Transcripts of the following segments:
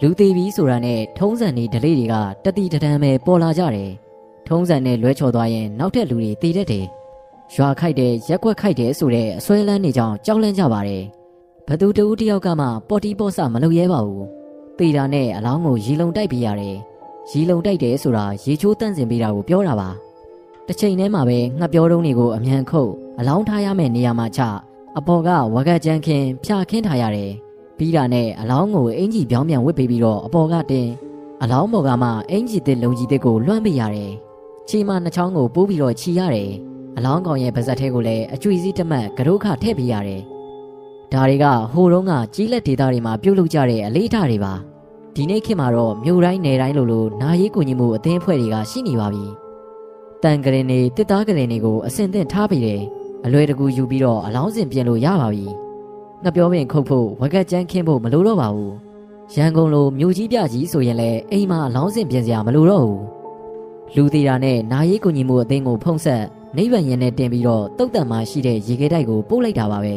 လူသေးပြီဆိုတာနဲ့ထုံးစံနေဒလေးတွေကတတိတတန်းပဲပေါ်လာကြတယ်ထုံးစံနဲ့လွဲချော်သွားရင်နောက်ထပ်လူတွေတည်တတ်တယ်ရွာခိုက်တယ်ရက်ွက်ခိုက်တယ်ဆိုတဲ့အစွဲလန်းနေကြောင်ကြောက်လန့်ကြပါတယ်ဘသူတူတယောက်ကမှပေါ်တီပေါ်ဆမလုပ်ရဲပါဘူးတေတာနဲ့အလောင်းကိုရီလုံတိုက်ပြရတယ်ရီလုံတိုက်တယ်ဆိုတာရေချိုးတန့်စင်ပေးတာကိုပြောတာပါတစ်ချိန်တည်းမှာပဲငှက်ပြောတုံးတွေကိုအမြန်ခုတ်အလောင်းထားရမယ့်နေရာမှာချအပေါ်ကဝကကြမ်းခင်းဖြာခင်းထားရတယ် ပြီးတာနဲ့အလောင်းကိုအင်ကြီးပြောင်းပြန်ဝစ်ပေးပြီးတော့အပေါ်ကတင်အလောင်းပေါ်ကမှအင်ကြီးတစ်လုံကြီးတစ်ကိုလွှမ်းပေးရတယ်ချီမနှချောင်းကိုပိုးပြီးတော့ခြီရတယ်အလောင်းကောင်ရဲ့ပါဇက်ထဲကိုလည်းအကျွေစည်းတစ်မတ်ကရုခထည့်ပေးရတယ်ဒါတွေကဟိုတုန်းကကြီးလက်ဒေတာတွေမှာပြုတ်လုကြတဲ့အလေးထားတွေပါဒီနေ့ခေတ်မှာတော့မြို့တိုင်းနယ်တိုင်းလိုလိုနာရေးကိုညီမှုအသင်းအဖွဲ့တွေကရှိနေပါပြီတန်ကရင်တွေတစ်သားကရင်တွေကိုအစင်သင့်ထားပြီးတယ်အလွယ်တကူယူပြီးတော့အလောင်းစင်ပြင်လို့ရပါပြီ ငါပြောပင်ခုတ်ဖို့ဝက်ကက်ကျန်းခင်းဖို့မလိုတော့ပါဘူးရန်ကုန်လိုမြို့ကြီးပြကြီးဆိုရင်လည်းအိမ်မှာအလောင်းစင်ပြင်စရာမလိုတော့ဘူးလူသေးတာနဲ့နာရေးကိုညီမှုအသင်းကိုဖုံးဆက်နိဗ္ဗာန်ရင်နဲ့တင်ပြီးတော့တုတ်တန်မှာရှိတဲ့ရေခဲတိုက်ကိုပို့လိုက်တာပါပဲ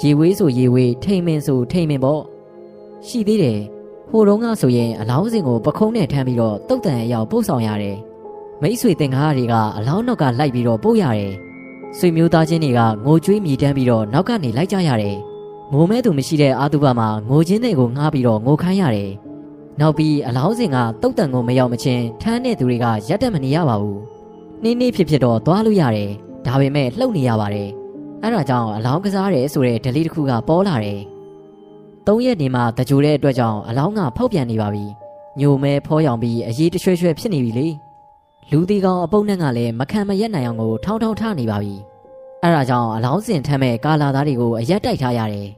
ရေဝေးဆိုရေဝေးထိန်မင်ဆိုထိန်မင်ပေါ့ရှိသေးတယ်ဟိုတုန်းကဆိုရင်အလောင်းစင်ကိုပခုံးနဲ့ထမ်းပြီးတော့တုတ်တန်အရောက်ပို့ဆောင်ရတယ်မိတ်ဆွေတင်ကားတွေကအလောင်းနောက်ကလိုက်ပြီးတော့ပို့ရတယ်ဆွေမျိုးသားချင်းတွေကငိုကြွေးမြည်တမ်းပြီးတော့နောက်ကနေလိုက်ကြရတယ် ငိုမဲသူမရှိတဲ့အာတုဘမှာငိုချင်းတွေကိုငှားပြီးတော့ငိုခိုင်းရတယ်နောက်ပြီးအလောင်းစင်ကတုတ်တန်ကိုမရောက်မချင်းထမ်းတဲ့သူတွေကရက်တက်မနေရပါဘူးနှင်းနှင်းဖြစ်ဖြစ်တော့သွားလို့ရတယ်ဒါပေမဲ့လှုပ်နေရပါတယ်အဲ့ဒါကြောင့်အလောင်းကစားတယ်ဆိုတဲ့ဒလီတစ်ခုကပေါ်လာတယ်သုံးရက်နေမှတကြိုတဲ့အတွက်ကြောင့်အလောင်းကဖောက်ပြန်နေပါပြီညိုမဲဖောရောင်ပြီးအရေးတရွှဲရွှဲဖြစ်နေပြီလေလူတီကောင်အပုပ်နဲ့ကလည်းမခံမရက်နိုင်အောင်ကိုထောင်းထောင်းထားနေပါပြီ အဲ့ဒါကြောင့်အလောင်းစင်ထမ်းမဲ့ကာလာသားတွေကိုအရက်တိုက်ထားရတယ်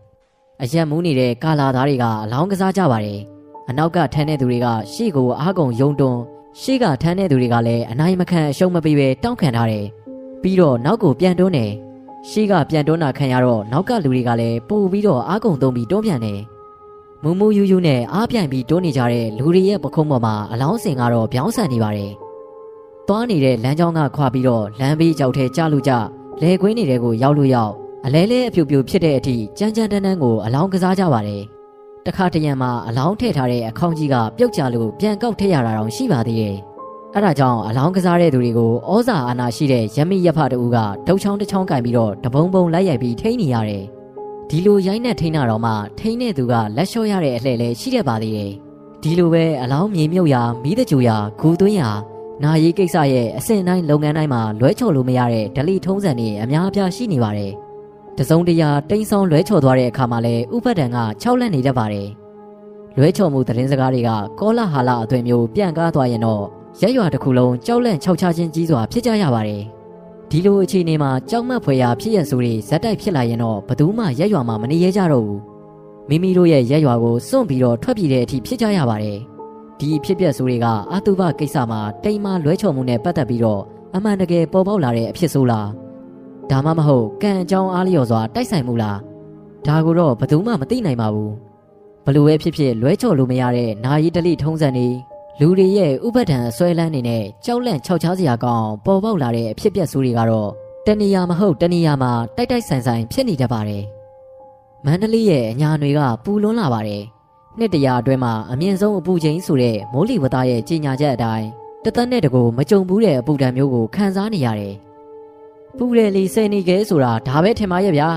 အရက်မူးနေတဲ့ကာလာသားတွေကအလောင်းကစားကြပါတယ်အနောက်ကထမ်းတဲ့သူတွေကရှေ့ကိုအားကုန်ယုံတွန်းရှေ့ကထမ်းတဲ့သူတွေကလည်းအနိုင်မခံအရှုံးမပေးပဲတောင်းခံထားတယ်ပြီးတော့နောက်ကိုပြန်တွန်းတယ်ရှေ့ကပြန်တွန်းတာခံရတော့နောက်ကလူတွေကလည်းပို့ပြီးတော့အားကုန်သုံးပြီးတွန်းပြန်တယ်မူမူယူယူနဲ့အားပြိုင်ပြီးတွန်းနေကြတဲ့လူတွေရဲ့ပခုံးပေါ်မှာအလောင်းစင်ကတော့ပြောင်းဆန်နေပါတယ်သွားနေတဲ့လမ်းကြောင်းကခွာပြီးတော့လမ်းဘေးကြောက်ထဲကျလို့ကြ လဲခွင်းနေတဲ့ကိုရောက်လို့ရောက်အလဲလဲအဖြူဖြူဖြစ်တဲ့အထိကြမ်းကြမ်းတန်းတန်းကိုအလောင်းကစားကြပါတယ်တခါတရံမှာအလောင်းထည့်ထားတဲ့အခေါင်းကြီးကပြုတ်ကျလို့ပြန်ကောက်ထည့်ရတာတောင်ရှိပါသေးတယ်အဲ့ဒါကြောင့်အလောင်းကစားတဲ့သူတွေကိုဩဇာအာဏာရှိတဲ့ရမိရဖတူကဒုတ်ချောင်းတစ်ချောင်းကင်ပြီးတော့တပုံပုံလိုက်ရိုက်ပြီးထိန်းနေရတယ်ဒီလိုရိုင်းနဲ့ထိန်းတာတော့မှထိန်းတဲ့သူကလက်လျှော့ရတဲ့အလှဲ့လည်းရှိတတ်ပါသေးတယ်ဒီလိုပဲအလောင်းမြေမြုပ်ရာမိတကြူရာဂူသွင်းရာ နာရီကိစ္စရဲ့အဆင့်တိုင်းလုပ်ငန်းတိုင်းမှာလွဲချော်လို့မရတဲ့ဒလိထုံးစံတွေအများအပြားရှိနေပါတယ်။တစုံတရာတိမ်ဆောင်လွဲချော်သွားတဲ့အခါမှာလည်းဥပဒံက၆လက်နေတတ်ပါတယ်။လွဲချော်မှုသတင်းစကားတွေကကောလာဟာလာအသွင်မျိုးပြန့်ကားသွားရင်တော့ရက်ရွာတစ်ခုလုံးကြောက်လန့်ခြောက်ချခြင်းကြီးစွာဖြစ်ကြရပါတယ်။ဒီလိုအခြေအနေမှာကြောက်မက်ဖွယ်ရာဖြစ်ရဆိုတွေဇက်တိုက်ဖြစ်လာရင်တော့ဘသူမှရက်ရွာမှာမနေရကြတော့ဘူး။မိမိတို့ရဲ့ရက်ရွာကိုစွန့်ပြီးတော့ထွက်ပြေးတဲ့အထိဖြစ်ကြရပါတယ်။ ဒီဖြစ်ပျက်ဆိုးတွေကအာတုဘကိစ္စမှာတိမ်မလွဲချော်မှုနဲ့ပတ်သက်ပြီးတော့အမှန်တကယ်ပေါ်ပေါက်လာတဲ့အဖြစ်ဆိုးလားဒါမှမဟုတ်ကံအကြောင်းအားလျော်စွာတိုက်ဆိုင်မှုလားဒါကိုတော့ဘယ်သူမှမသိနိုင်ပါဘူးဘလို့ပဲဖြစ်ဖြစ်လွဲချော်လို့မရတဲ့နာယီတလိထုံးစံတွေလူတွေရဲ့ဥပဒံအစွဲလန်းနေနဲ့ကြောက်လန့်ခြောက်ချားစရာကောင်းပေါ်ပေါက်လာတဲ့အဖြစ်ပျက်ဆိုးတွေကတော့တဏီယာမဟုတ်တဏီယာမှာတိုက်တိုက်ဆိုင်ဆိုင်ဖြစ်နေတတ်ပါတယ်မန္တလေးရဲ့အညာတွေကပူလွန်းလာပါတယ် နှစ်တရာအတွင်းမှာအမြင့်ဆုံးအပူချိန်ဆိုတဲ့မိုးလေဝသရဲ့ကြီးညာချက်အတိုင်းတသက်နဲ့တကူမကြုံဘူးတဲ့အပူဒဏ်မျိုးကိုခံစားနေရတယ်။ပူတယ်လီစိနေခဲဆိုတာဒါပဲထင်ပါရဲ့ဗျာ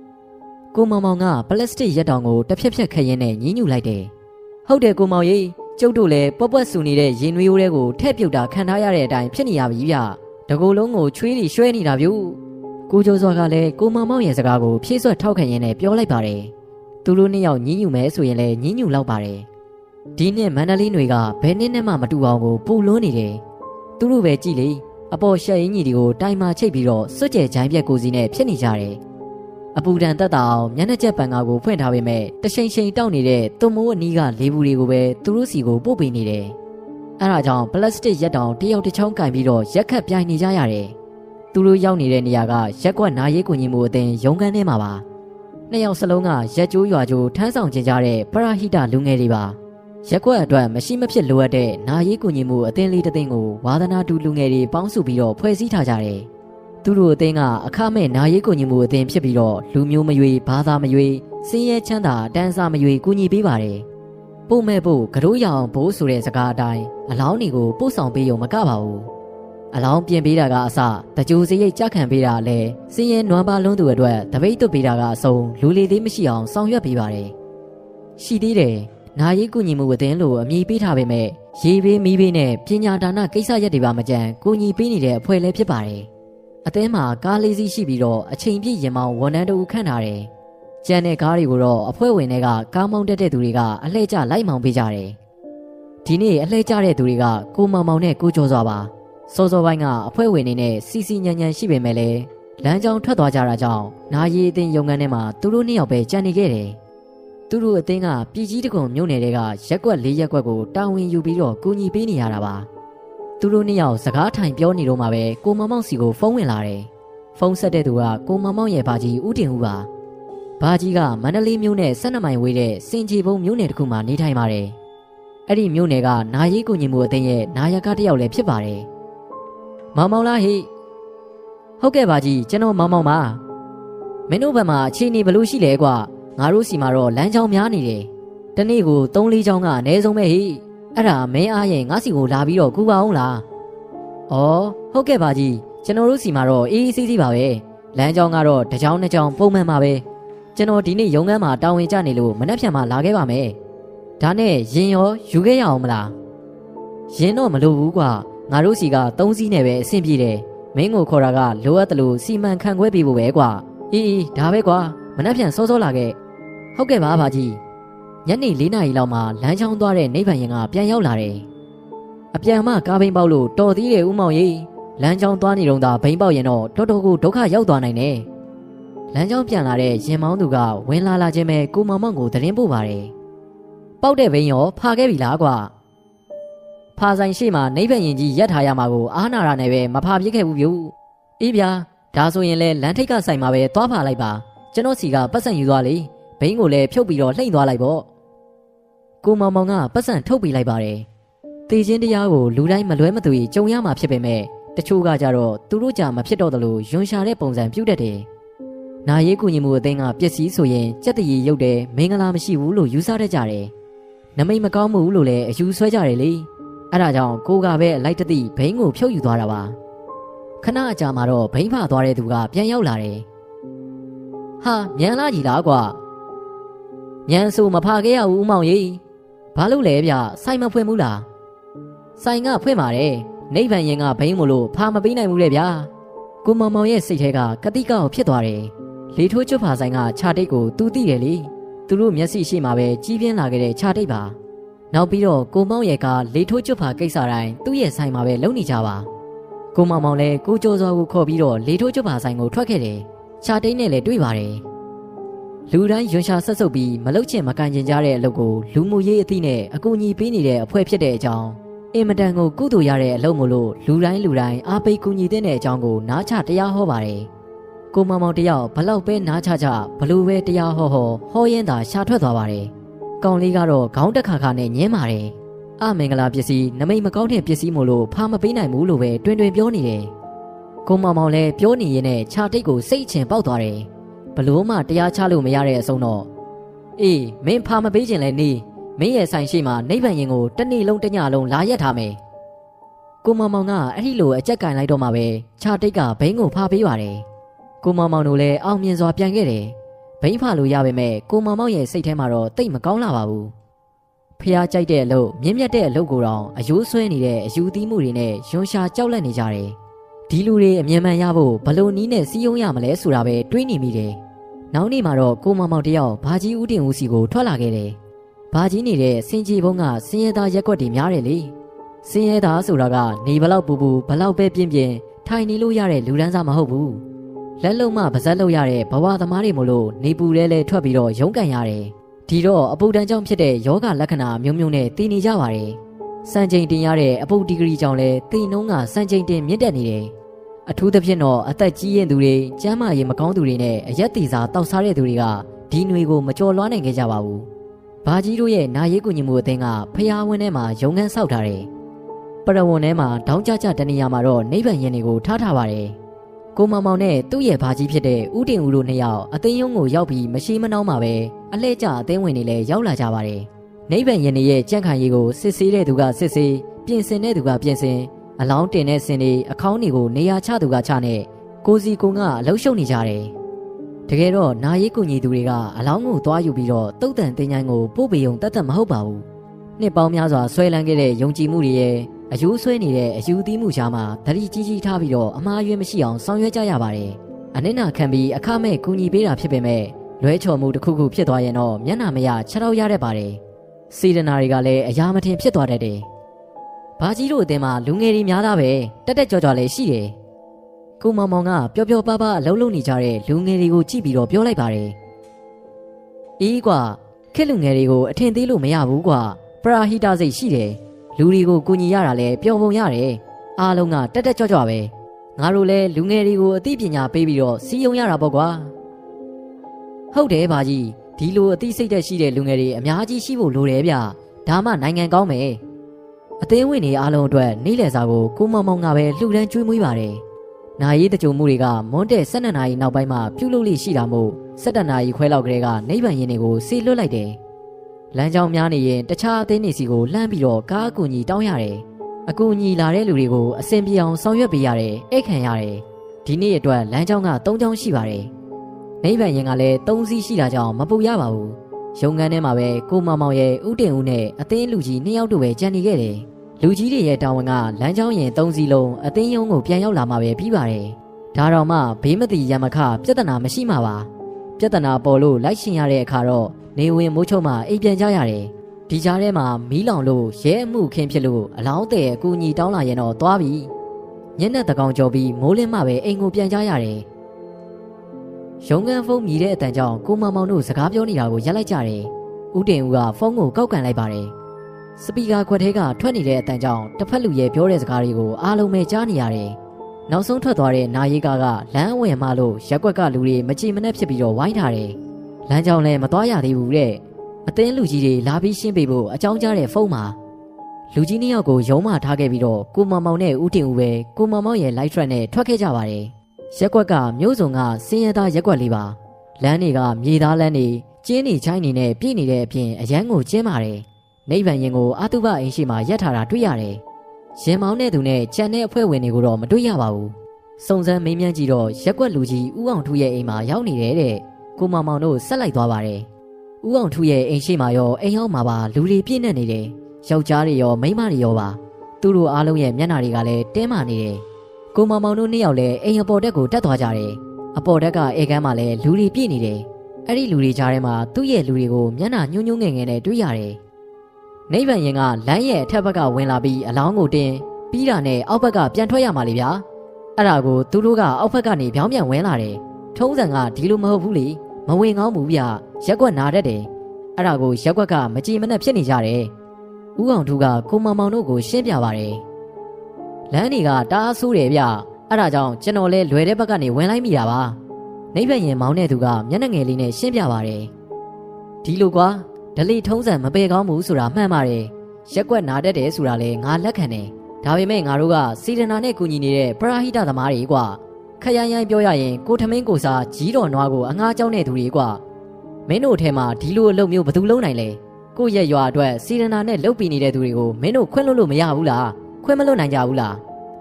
။ကိုမောင်မောင်ကပလတ်စတစ်ရက်တောင်ကိုတစ်ဖြက်ဖြက်ခရင်နဲ့ညှင်းညူလိုက်တယ်။ဟုတ်တယ်ကိုမောင်ကြီးကျုပ်တို့လည်းပွက်ပွက်ဆူနေတဲ့ရင်နွေးရိုးတွေကိုထည့်ပြုတ်တာခံထားရတဲ့အတိုင်းဖြစ်နေရပြီဗျ။တကူလုံးကိုချွေးလီရွှဲနေတာဗျ။ကိုကျော်စောကလည်းကိုမောင်မောင်ရဲ့စကားကိုဖြည့်ဆွတ်ထောက်ခံရင်းနဲ့ပြောလိုက်ပါတယ်။ သူတို့နှစ်ယောက်ညင်းညူမယ်ဆိုရင်လည်းညင်းညူလောက်ပါတယ်ဒီနှစ်မန္တလေးတွေကဘယ်နှစ်နဲ့မှမတူအောင်ကိုပူလွန်းနေတယ်သူတို့ပဲကြည်လေအပေါ်ရှက်အင်းကြီးတွေကိုတိုင်မာချိတ်ပြီးတော့စွတ်ကြဲဂျိုင်းပြက်ကိုစီနဲ့ဖြစ်နေကြတယ်အပူဒဏ်တက်တာအောင်မျက်နှာချက်ပန်ကားကိုဖွင့်ထားပေမဲ့တရှိန်ရှိန်တောက်နေတဲ့သွမိုးအနီးကလေးဘူးတွေကိုပဲသူတို့စီကိုပို့ပေးနေတယ်အဲဒါကြောင့်ပလတ်စတစ်ရက်တောင်တယောက်တစ်ချောင်းကင်ပြီးတော့ရက်ခတ်ပြိုင်နေကြရတယ်သူတို့ရောက်နေတဲ့နေရာကရက်ကွက်နာရေးကူညီမှုအသင်းရုံးခန်းထဲမှာပါ နှစ်ယောက်စလုံးကရက်ကျိုးရွာကျိုးထမ်းဆောင်ခြင်းကြတဲ့ပရဟိတလူငယ်တွေပါရက်ကွက်အတွက်မရှိမဖြစ်လိုအပ်တဲ့နာရေးကူညီမှုအသင်းလေးတစ်သိန်းကိုဝါသနာတူလူငယ်တွေပေါင်းစုပြီးတော့ဖွဲ့စည်းထားကြတယ်သူတို့အသင်းကအခမဲ့နာရေးကူညီမှုအသင်းဖြစ်ပြီးတော့လူမျိုးမရွေဘာသာမရွေစင်းရဲချမ်းသာတန်းစားမရွေကူညီပေးပါတယ်ပို့မဲ့ဖို့ကရိုးရအောင်ဘိုးဆိုတဲ့စကားအတိုင်းအလောင်းတွေကိုပို့ဆောင်ပေးရုံမကပါဘူး အလောင်းပြင်ပေးတာကအစတကြိုစရိတ်ကြခံပေးတာလည်းစင်းရဲနွမ်းပါလုံးသူအတွက်တပိတ်သွတ်ပေးတာကအစုံလူလီသေးမရှိအောင်ဆောင်ရွက်ပေးပါတယ်ရှိသေးတယ်နာရီကူညီမှုအသင်းလို့အမည်ပေးထားပေမဲ့ရေဘေးမီးဘေးနဲ့ပညာဒါနကိစ္စရက်တွေပါမကြံကူညီပေးနေတဲ့အဖွဲ့လည်းဖြစ်ပါတယ်အသင်းမှာကားလေးစီးရှိပြီးတော့အချိန်ပြည့်ရင်မောင်းဝန်ထမ်းတို့ခန့်ထားတယ်ကျန်တဲ့ကားတွေကိုတော့အဖွဲ့ဝင်တွေကကားမောင်းတက်တဲ့သူတွေကအလှည့်ကျလိုက်မောင်းပေးကြတယ်ဒီနေ့အလှည့်ကျတဲ့သူတွေကကိုမောင်မောင်နဲ့ကိုကျော်စွာပါ စောစောပိုင်းကအဖွဲ့ဝင်တွေနဲ့စီစီညံညံရှိပေမဲ့လည်းလမ်းကြောင်းထွက်သွားကြတာကြောင့်နာရီအသင်းရုံငန်းထဲမှာသူတို့နှစ်ယောက်ပဲကြံနေခဲ့တယ်သူတို့အသင်းကပြည်ကြီးတကုံမြို့နယ်တွေကရက်ကွက်၄ရက်ကွက်ကိုတာဝန်ယူပြီးတော့ကူညီပေးနေရတာပါသူတို့နှစ်ယောက်စကားထိုင်ပြောနေတော့မှပဲကိုမောင်မောင်စီကိုဖုန်းဝင်လာတယ်ဖုန်းဆက်တဲ့သူကကိုမောင်မောင်ရဲ့ဘာကြီးဦးတင်ဦးပါဘာကြီးကမန္တလေးမြို့နဲ့12မိုင်ဝေးတဲ့စင်ကြီးဘုံမြို့နယ်တစ်ခုမှာနေထိုင်ပါတယ်အဲ့ဒီမြို့နယ်ကနာရီကူညီမှုအသင်းရဲ့နာယကတယောက်လည်းဖြစ်ပါတယ် မောင်မောင်လားဟိဟုတ်ကဲ့ပါကြီးကျွန်တော်မောင်မောင်ပါမင်းတို့ဘက်မှာအခြေအနေဘယ်လိုရှိလဲကွာငါတို့စီမှာတော့လမ်းကြောင်းများနေတယ်တနေ့ကို3-4ချောင်းကအနည်းဆုံးပဲဟိအဲ့ဒါမင်းအားရင်ငါစီကိုလာပြီးတော့ကူပါအောင်လားဩဟုတ်ကဲ့ပါကြီးကျွန်တော်တို့စီမှာတော့အေးအေးဆေးဆေးပါပဲလမ်းကြောင်းကတော့တစ်ချောင်းနှစ်ချောင်းပုံမှန်ပါပဲကျွန်တော်ဒီနေ့ရုံးခန်းမှာတာဝန်ကျနေလို့မနှက်ဖြန်မှာလာခဲ့ပါမယ်ဒါနဲ့ရင်ရောယူခဲ့ရအောင်မလားရင်တော့မလိုဘူးကွာ ငါတို့စီက၃စီးနဲ့ပဲအဆင်ပြေတယ်မင်းကိုခေါ်တာကလိုအပ်တယ်လို့စီမံခန့်ခွဲပေးဖို့ပဲကွာအေးအေးဒါပဲကွာမနှက်ဖြန်စောစောလာခဲ့ဟုတ်ကဲ့ပါဘာကြီးညနေ၄နာရီလောက်မှလမ်းချောင်းသွားတဲ့နိဗ္ဗာန်ရင်ကပြန်ရောက်လာတယ်အပြန်မှကားဘိန်းပေါက်လို့တော်သေးတယ်ဦးမောင်ကြီးလမ်းကြောင်းသွားနေတော့သာဘိန်းပေါက်ရင်တော့တော်တော်ကိုဒုက္ခရောက်သွားနိုင်တယ်လမ်းကြောင်းပြန်လာတဲ့ရင်မောင်းသူကဝင်လာလာခြင်းပဲကိုမောင်မောင်ကိုသတင်းပို့ပါတယ်ပေါက်တဲ့ဘိန်းရောဖာခဲ့ပြီလားကွာ ဖာဆိုင်ရှိမှနိဗ္ဗာန်ရင်ကြီးရက်ထားရမှာကိုအားနာရနဲ့ပဲမဖာပြစ်ခဲ့ဘူးဗျအေးဗျာဒါဆိုရင်လဲလမ်းထိပ်ကဆိုင်မှာပဲသွားဖာလိုက်ပါကျွန်တော်စီကပတ်စံယူသွားလေဘိန်းကိုလည်းဖြုတ်ပြီးတော့လှိမ့်သွားလိုက်ပေါ့ကိုမောင်မောင်ကပတ်စံထုတ်ပေးလိုက်ပါတယ်တေချင်းတရားကိုလူတိုင်းမလွဲမသွေကြုံရမှာဖြစ်ပေမဲ့တချို့ကကြတော့သူတို့ကြာမဖြစ်တော့တယ်လို့ယွန်ရှာတဲ့ပုံစံပြုတ်တတ်တယ်။နာရေးကူညီမှုအသင်းကပျက်စီးဆိုရင်ကြက်တရီရုပ်တယ်မင်္ဂလာမရှိဘူးလို့ယူဆတတ်ကြတယ်။နမိတ်မကောင်းမှုလို့လည်းအယူဆွဲကြတယ်လေ။ အဲဒါကြောင့်ကိုကပဲအလိုက်တသိဘိန်းကိုဖြုတ်ယူသွားတာပါ။ခဏအကြာမှာတော့ဘိန်းဖသွားတဲ့သူကပြန်ရောက်လာတယ်။ဟာမြန်လာကြီးလားကွာ။မြန်ဆိုမဖခဲ့ရဘူးဦးမောင်ကြီး။ဘာလို့လဲဗျဆိုင်မဖွင့်ဘူးလား။ဆိုင်ကဖွင့်ပါတယ်။နိဗ္ဗာန်ရင်ကဘိန်းမလို့ဖာမပေးနိုင်ဘူးလေဗျာကိုမောင်မောင်ရဲ့စိတ်ထဲကကတိကောက်ဖြစ်သွားတယ်လေထိုးချွတ်ဖာဆိုင်ကခြာတိတ်ကိုသူသိတယ်လေသူတို့မျက်စိရှိမှပဲကြီးပြင်းလာခဲ့တဲ့ခြာတိတ်ပါ နောက်ပြီးတော့ကိုမောင်ရဲ့ကလေထိုးချွတ်ဖာကိစ္စတိုင်းသူ့ရဲ့ဆိုင်မှာပဲလုံနေကြပါကိုမောင်မောင်လည်းကိုကျော်စောကိုခေါ်ပြီးတော့လေထိုးချွတ်ဖာဆိုင်ကိုထွက်ခဲ့တယ်ခြာတိတ်နဲ့လည်းတွေ့ပါတယ်လူတိုင်းရွှန်ရှာဆက်ဆုပ်ပြီးမလုတ်ချင်မကန်ကျင်ကြတဲ့အလုပ်ကိုလူမှုရေးအသည့်နဲ့အကူအညီပေးနေတဲ့အဖွဲ့ဖြစ်တဲ့အကြောင်းအင်မတန်ကိုကုသိုလ်ရတဲ့အလုပ်မို့လို့လူတိုင်းလူတိုင်းအားပေးကူညီတဲ့အကြောင်းကိုနားချတရားဟောပါတယ်။ကိုမောင်မောင်တယောက်ဘလောက်ပဲနားချချဘလို့ပဲတရားဟောဟောဟောရင်သာရှာထွက်သွားပါတယ်။ ကောင်လေးကတော့ခေါင်းတက်ခါခါနဲ့ညင်းပါတယ်။အမင်္ဂလာပစ္စည်းနမိတ်မကောင်းတဲ့ပစ္စည်းမို့လို့ဖာမပေးနိုင်ဘူးလို့ပဲတွင်တွင်ပြောနေတယ်။ကိုမောင်မောင်လည်းပြောနေရင်နဲ့ခြာတိတ်ကိုစိတ်ချင်ပေါက်သွားတယ်။ဘလို့မှတရားချလို့မရတဲ့အဆုံးတော့အေးမင်းဖာမပေးခြင်းလဲနေ။မင်းရဲ့ဆိုင်ရှိမှနိဗ္ဗာန်ရင်ကိုတနေ့လုံးတညလုံးလာရက်ထားမယ်ကိုမောင်မောင်ကအဲ့ဒီလိုအကြက်ကင်လိုက်တော့မှပဲခြာတိတ်ကဘိန်းကိုဖာပေးပါတယ်ကိုမောင်မောင်တို့လည်းအောင်မြင်စွာပြန်ခဲ့တယ် ဘိန်းဖာလို့ရပါမဲ့ကိုမောင်မောင်ရဲ့စိတ်ထဲမှာတော့တိတ်မကောင်းလာပါဘူးဖះကြိုက်တဲ့အလုပ်မြင့်မြတ်တဲ့အလုပ်ကိုတော့အယိုးဆွဲနေတဲ့အယူသီးမှုတွေနဲ့ယွန်ရှာကြောက်လန့်နေကြတယ်ဒီလူတွေအမြင်မှန်ရဖို့ဘလို့နီးနဲ့စီးယုံရမလဲဆိုတာပဲတွေးနေမိတယ်နောက်နေ့မှာတော့ကိုမောင်မောင်တယောက်ဘာကြီးဦးတင်ဦးစီကိုထွက်လာခဲ့တယ်ဘာကြီးနေတဲ့စင်ကြီးဘုံကစင်ရဲသားရက်ွက်တွေများတယ်လေစင်ရဲသားဆိုတာကနေဘလောက်ပူပူဘလောက်ပဲပြင်းပြင်းထိုင်နေလို့ရတဲ့လူဒန်းစားမဟုတ်ဘူး လက်လုံးမပါဇက်လို့ရတဲ့ဘဝသမားတွေမို့လို့နေပူလဲလဲထွက်ပြီးတော့ရုန်းကန်ရတယ်ဒီတော့အပူတန်းကြောင့်ဖြစ်တဲ့ယောဂလက္ခဏာမျိုးမျိုးနဲ့တည်နေကြပါတယ်စံချိန်တင်ရတဲ့အပူဒီဂရီကြောင့်လဲတိနှုံးကစံချိန်တင်မြင့်တက်နေတယ်အထူးသဖြင့်တော့အသက်ကြီးရင်သူတွေကျန်းမာရေးမကောင်းသူတွေနဲ့အရက်တီစာတောက်စားတဲ့သူတွေကဒီຫນွေကိုမကြော်လွှားနိုင်ခဲ့ကြပါဘူးဘာကြီးတို့ရဲ့နာရေးကူညီမှုအသင်းကဖျားဝင်းထဲမှာရုံငန်းဆောက်ထားတယ်။ပရဝွန်ထဲမှာဒေါင်းကြကြတနေရာမှာတော့နိဗ္ဗာန်ရင်တွေကိုထားထားပါတယ်။ ကိုမောင်မောင်နဲ့သူ့ရဲ့ဘာကြီးဖြစ်တဲ့ဦးတင်ဦးတို့နှစ်ယောက်အသင်းရုံးကိုရောက်ပြီးမရှိမနှောင်းမှာပဲအလှည့်ကျအသင်းဝင်တွေလည်းရောက်လာကြပါတယ်။နိဗ္ဗာန်ယင်ရဲ့ကြံ့ခိုင်ရေးကိုစစ်ဆေးတဲ့သူကစစ်ဆေးပြင်ဆင်တဲ့သူကပြင်ဆင်အလောင်းတင်တဲ့စင်တွေအခေါင်းတွေကိုနေရာချသူကချနဲ့ကိုစီကုံကအလုံးရှုံနေကြတယ်တကယ်တော့နာရီကူညီသူတွေကအလောင်းကိုသွားယူပြီးတော့တုတ်တန်တင်ချိုင်းကိုပို့ပေုံတတ်တတ်မဟုတ်ပါဘူးနှစ်ပေါင်းများစွာဆွဲလန်းခဲ့တဲ့ယုံကြည်မှုတွေရဲ့ အယူဆွဲနေတဲ့အယူသီးမှုရှားမှာဓာတိကြီးကြီးထားပြီးတော့အမှားအယွင်းမရှိအောင်ဆောင်ရွက်ကြရပါတယ်အနစ်နာခံပြီးအခမဲ့ကူညီပေးတာဖြစ်ပေမဲ့လွဲချော်မှုတစ်ခုခုဖြစ်သွားရင်တော့မျက်နှာမရခြေထောက်ရတတ်ပါတယ်စေတနာတွေကလည်းအရာမထင်ဖြစ်သွားတတ်တယ်ဘာကြီးတို့အတင်းမှာလူငယ်တွေများသားပဲတက်တက်ကြွကြွလည်းရှိတယ်ကိုမောင်မောင်ကပျော်ပျော်ပါးပါးအလုံးလုံးနေကြတဲ့လူငယ်တွေကိုကြည့်ပြီးတော့ပြောလိုက်ပါတယ်အေးကွာခက်လူငယ်တွေကိုအထင်သေးလို့မရဘူးကွာပရာဟိတစိတ်ရှိတယ် လူတွေကိုကူညီရတာလဲပျော်ပုံရတယ်အားလုံးကတက်တက်ကြွကြွပဲငါတို့လဲလူငယ်တွေကိုအသိပညာပေးပြီးတော့စီယုံရတာပေါ့ကွာဟုတ်တယ်ဘာကြီးဒီလိုအသိစိတ်သက်ရှိတဲ့လူငယ်တွေအများကြီးရှိဖို့လိုတယ်ဗျဒါမှနိုင်ငံကောင်းမယ်အသင်းဝင်တွေအားလုံးအတွက်နေ့လယ်စာကိုကိုမောင်မောင်ကပဲလှူဒန်းကျွေးမွေးပါတယ်နာရီတကြုံမှုတွေကမွန်းတဲ့12နာရီနောက်ပိုင်းမှာပြုလုပ်လိရှိတာမို့17နာရီခွဲလောက်ကလေးကနိဗ္ဗာန်ရင်တွေကိုဆေလွတ်လိုက်တယ် လမ်းကြောင်းများနေရင်တခြားအသင်းတွေစီကိုလှမ်းပြီးတော့ကားအကူအညီတောင်းရတယ်အကူအညီလာတဲ့လူတွေကိုအဆင်ပြေအောင်ဆောင်ရွက်ပေးရတယ်အိတ်ခံရတယ်ဒီနေ့အတွက်လမ်းကြောင်းက3ကြောင်းရှိပါတယ်နိဗ္ဗာန်ရင်ကလည်း3စီးရှိတာကြောင့်မပူရပါဘူးရုံငန်းထဲမှာပဲကိုမောင်မောင်ရဲ့ဥတင်ဦးနဲ့အသင်းလူကြီးနှစ်ယောက်တို့ပဲကြံနေခဲ့တယ်လူကြီးတွေရဲ့တာဝန်ကလမ်းကြောင်းရင်3စီးလုံးအသင်းရုံးကိုပြန်ရောက်လာမှပဲပြီးပါတယ်ဒါတော့မှဘေးမတိရမခပြဿနာမရှိမှာပါ ပြဿနာပေါ်လို့လိုက်ရှင်ရတဲ့အခါတော့နေဝင်မိုးချုံမှအိမ်ပြန်ကြရတယ်ဒီကြားထဲမှာမီးလောင်လို့ရဲအမှုခင်းဖြစ်လို့အလောင်းတဲ့အကူအညီတောင်းလာရင်တော့သွားပြီညနေတကောင်ကြော်ပြီးမိုးလင်းမှပဲအိမ်ကိုပြန်ကြရတယ်ရုံငန်းဖုန်းမြည်တဲ့အတန်ကြောင့်ကိုမောင်မောင်တို့စကားပြောနေတာကိုရက်လိုက်ကြတယ်ဦးတင်ဦးကဖုန်းကိုကောက်ကန်လိုက်ပါတယ်စပီကာခွက်ထဲကထွက်နေတဲ့အတန်ကြောင့်တစ်ဖက်လူရဲ့ပြောတဲ့စကားတွေကိုအားလုံးပဲကြားနေရတယ် နောက်ဆုံးထွက်သွားတဲ့နာရီကားကလမ်းဝင်မှလို့ရက်ွက်ကလူတွေမကြည်မနှက်ဖြစ်ပြီးတော့ဝိုင်းထားတယ်လမ်းကြောင်းလည်းမသွားရသေးဘူးတဲ့အသင်းလူကြီးတွေလာပြီးရှင်းပေးဖို့အကြောင်းကြားတဲ့ဖုန်းမှာလူကြီးနှစ်ယောက်ကိုရုံးမထားခဲ့ပြီးတော့ကိုမောင်မောင်နဲ့ဦးတင်ဦးပဲကိုမောင်မောင်ရဲ့ light track နဲ့ထွက်ခဲ့ကြပါတယ်ရက်ွက်ကမျိုးစုံကစင်းရသားရက်ွက်လေးပါလမ်းတွေကမြေသားလမ်းတွေကျင်းနေချိုင်းနေနဲ့ပြည့်နေတဲ့အပြင်အရန်ကိုကျင်းပါတယ်နိဗ္ဗာန်ရင်ကိုအာတုဘအိမ်ရှိမှာရက်ထားတာတွေ့ရတယ် ရင်မောင်းတဲ့သူနဲ့ကြံတဲ့အဖွဲ့ဝင်တွေကိုတော့မတွေ့ရပါဘူးစုံစမ်းမေးမြန်းကြည့်တော့ရက်ွက်လူကြီးဦးအောင်ထူးရဲ့အိမ်မှာရောက်နေတယ်တဲ့ကိုမောင်မောင်တို့ဆက်လိုက်သွားပါတယ်။ဦးအောင်ထူရဲ့အိမ်ရှိမှာရောအိမ်ရောက်မှာပါလူတွေပြည့်နေနေတယ်။ယောက်ျားတွေရောမိန်းမတွေရောပါ။သူတို့အားလုံးရဲ့မျက်နှာတွေကလည်းတင်းမာနေတယ်။ကိုမောင်မောင်တို့နှစ်ယောက်လည်းအိမ်အပေါ်တက်ကိုတက်သွားကြတယ်။အပေါ်တက်ကအေကန်းမှာလည်းလူတွေပြည့်နေတယ်။အဲ့ဒီလူတွေကြားထဲမှာသူ့ရဲ့လူတွေကိုမျက်နှာညှိုးညှိုးငယ်ငယ်နဲ့တွေ့ရတယ်။ နိဗ္ဗာန်ရင်ကလမ်းရဲ့အထက်ဘက်ကဝင်လာပြီးအလောင်းကိုတင်ပြီးတာနဲ့အောက်ဘက်ကပြန်ထွက်ရမှာလေဗျာ။အဲ့ဒါကိုသူတို့ကအောက်ဘက်ကနေပြောင်းပြန်ဝင်လာတယ်။ထုံးစံကဒီလိုမဟုတ်ဘူးလေ။မဝင်ကောင်းဘူးဗျရက်ွက်နာတတ်တယ်အဲ့ဒါကိုရက်ွက်ကမကြည်မနှက်ဖြစ်နေကြတယ်ဦးအောင်ထူးကကိုမောင်မောင်တို့ကိုရှင်းပြပါတယ်လမ်းတွေကတအားဆိုးတယ်ဗျအဲ့ဒါကြောင့်ကျွန်တော်လဲလွယ်တဲ့ဘက်ကနေဝင်လိုက်မိတာပါနိဗ္ဗာန်ရင်မောင်းတဲ့သူကမျက်နှာငယ်လေးနဲ့ရှင်းပြပါတယ်ဒီလိုကွာ ဒလီထုံးစံမပယ်ကောင်းဘူးဆိုတာမှန်ပါတယ်ရက်ွက်နာတတ်တယ်ဆိုတာလဲငါလက်ခံတယ်ဒါပေမဲ့ငါတို့ကစီဒနာနဲ့ကူညီနေတဲ့ပရာဟိတသမားတွေကွာခရိုင်ရိုင်းပြောရရင်ကိုထမင်းကိုစားကြီးတော်နွားကိုအငှားကြောင်းတဲ့သူတွေကွာမင်းတို့ထဲမှာဒီလိုအလုပ်မျိုးဘယ်သူလုပ်နိုင်လဲကိုရဲ့ရွာအတွက်စီရနာနဲ့လှုပ်ပြီးနေတဲ့သူတွေကိုမင်းတို့ခွင့်လွှတ်လို့မရဘူးလားခွင့်မလွှတ်နိုင်ကြဘူးလား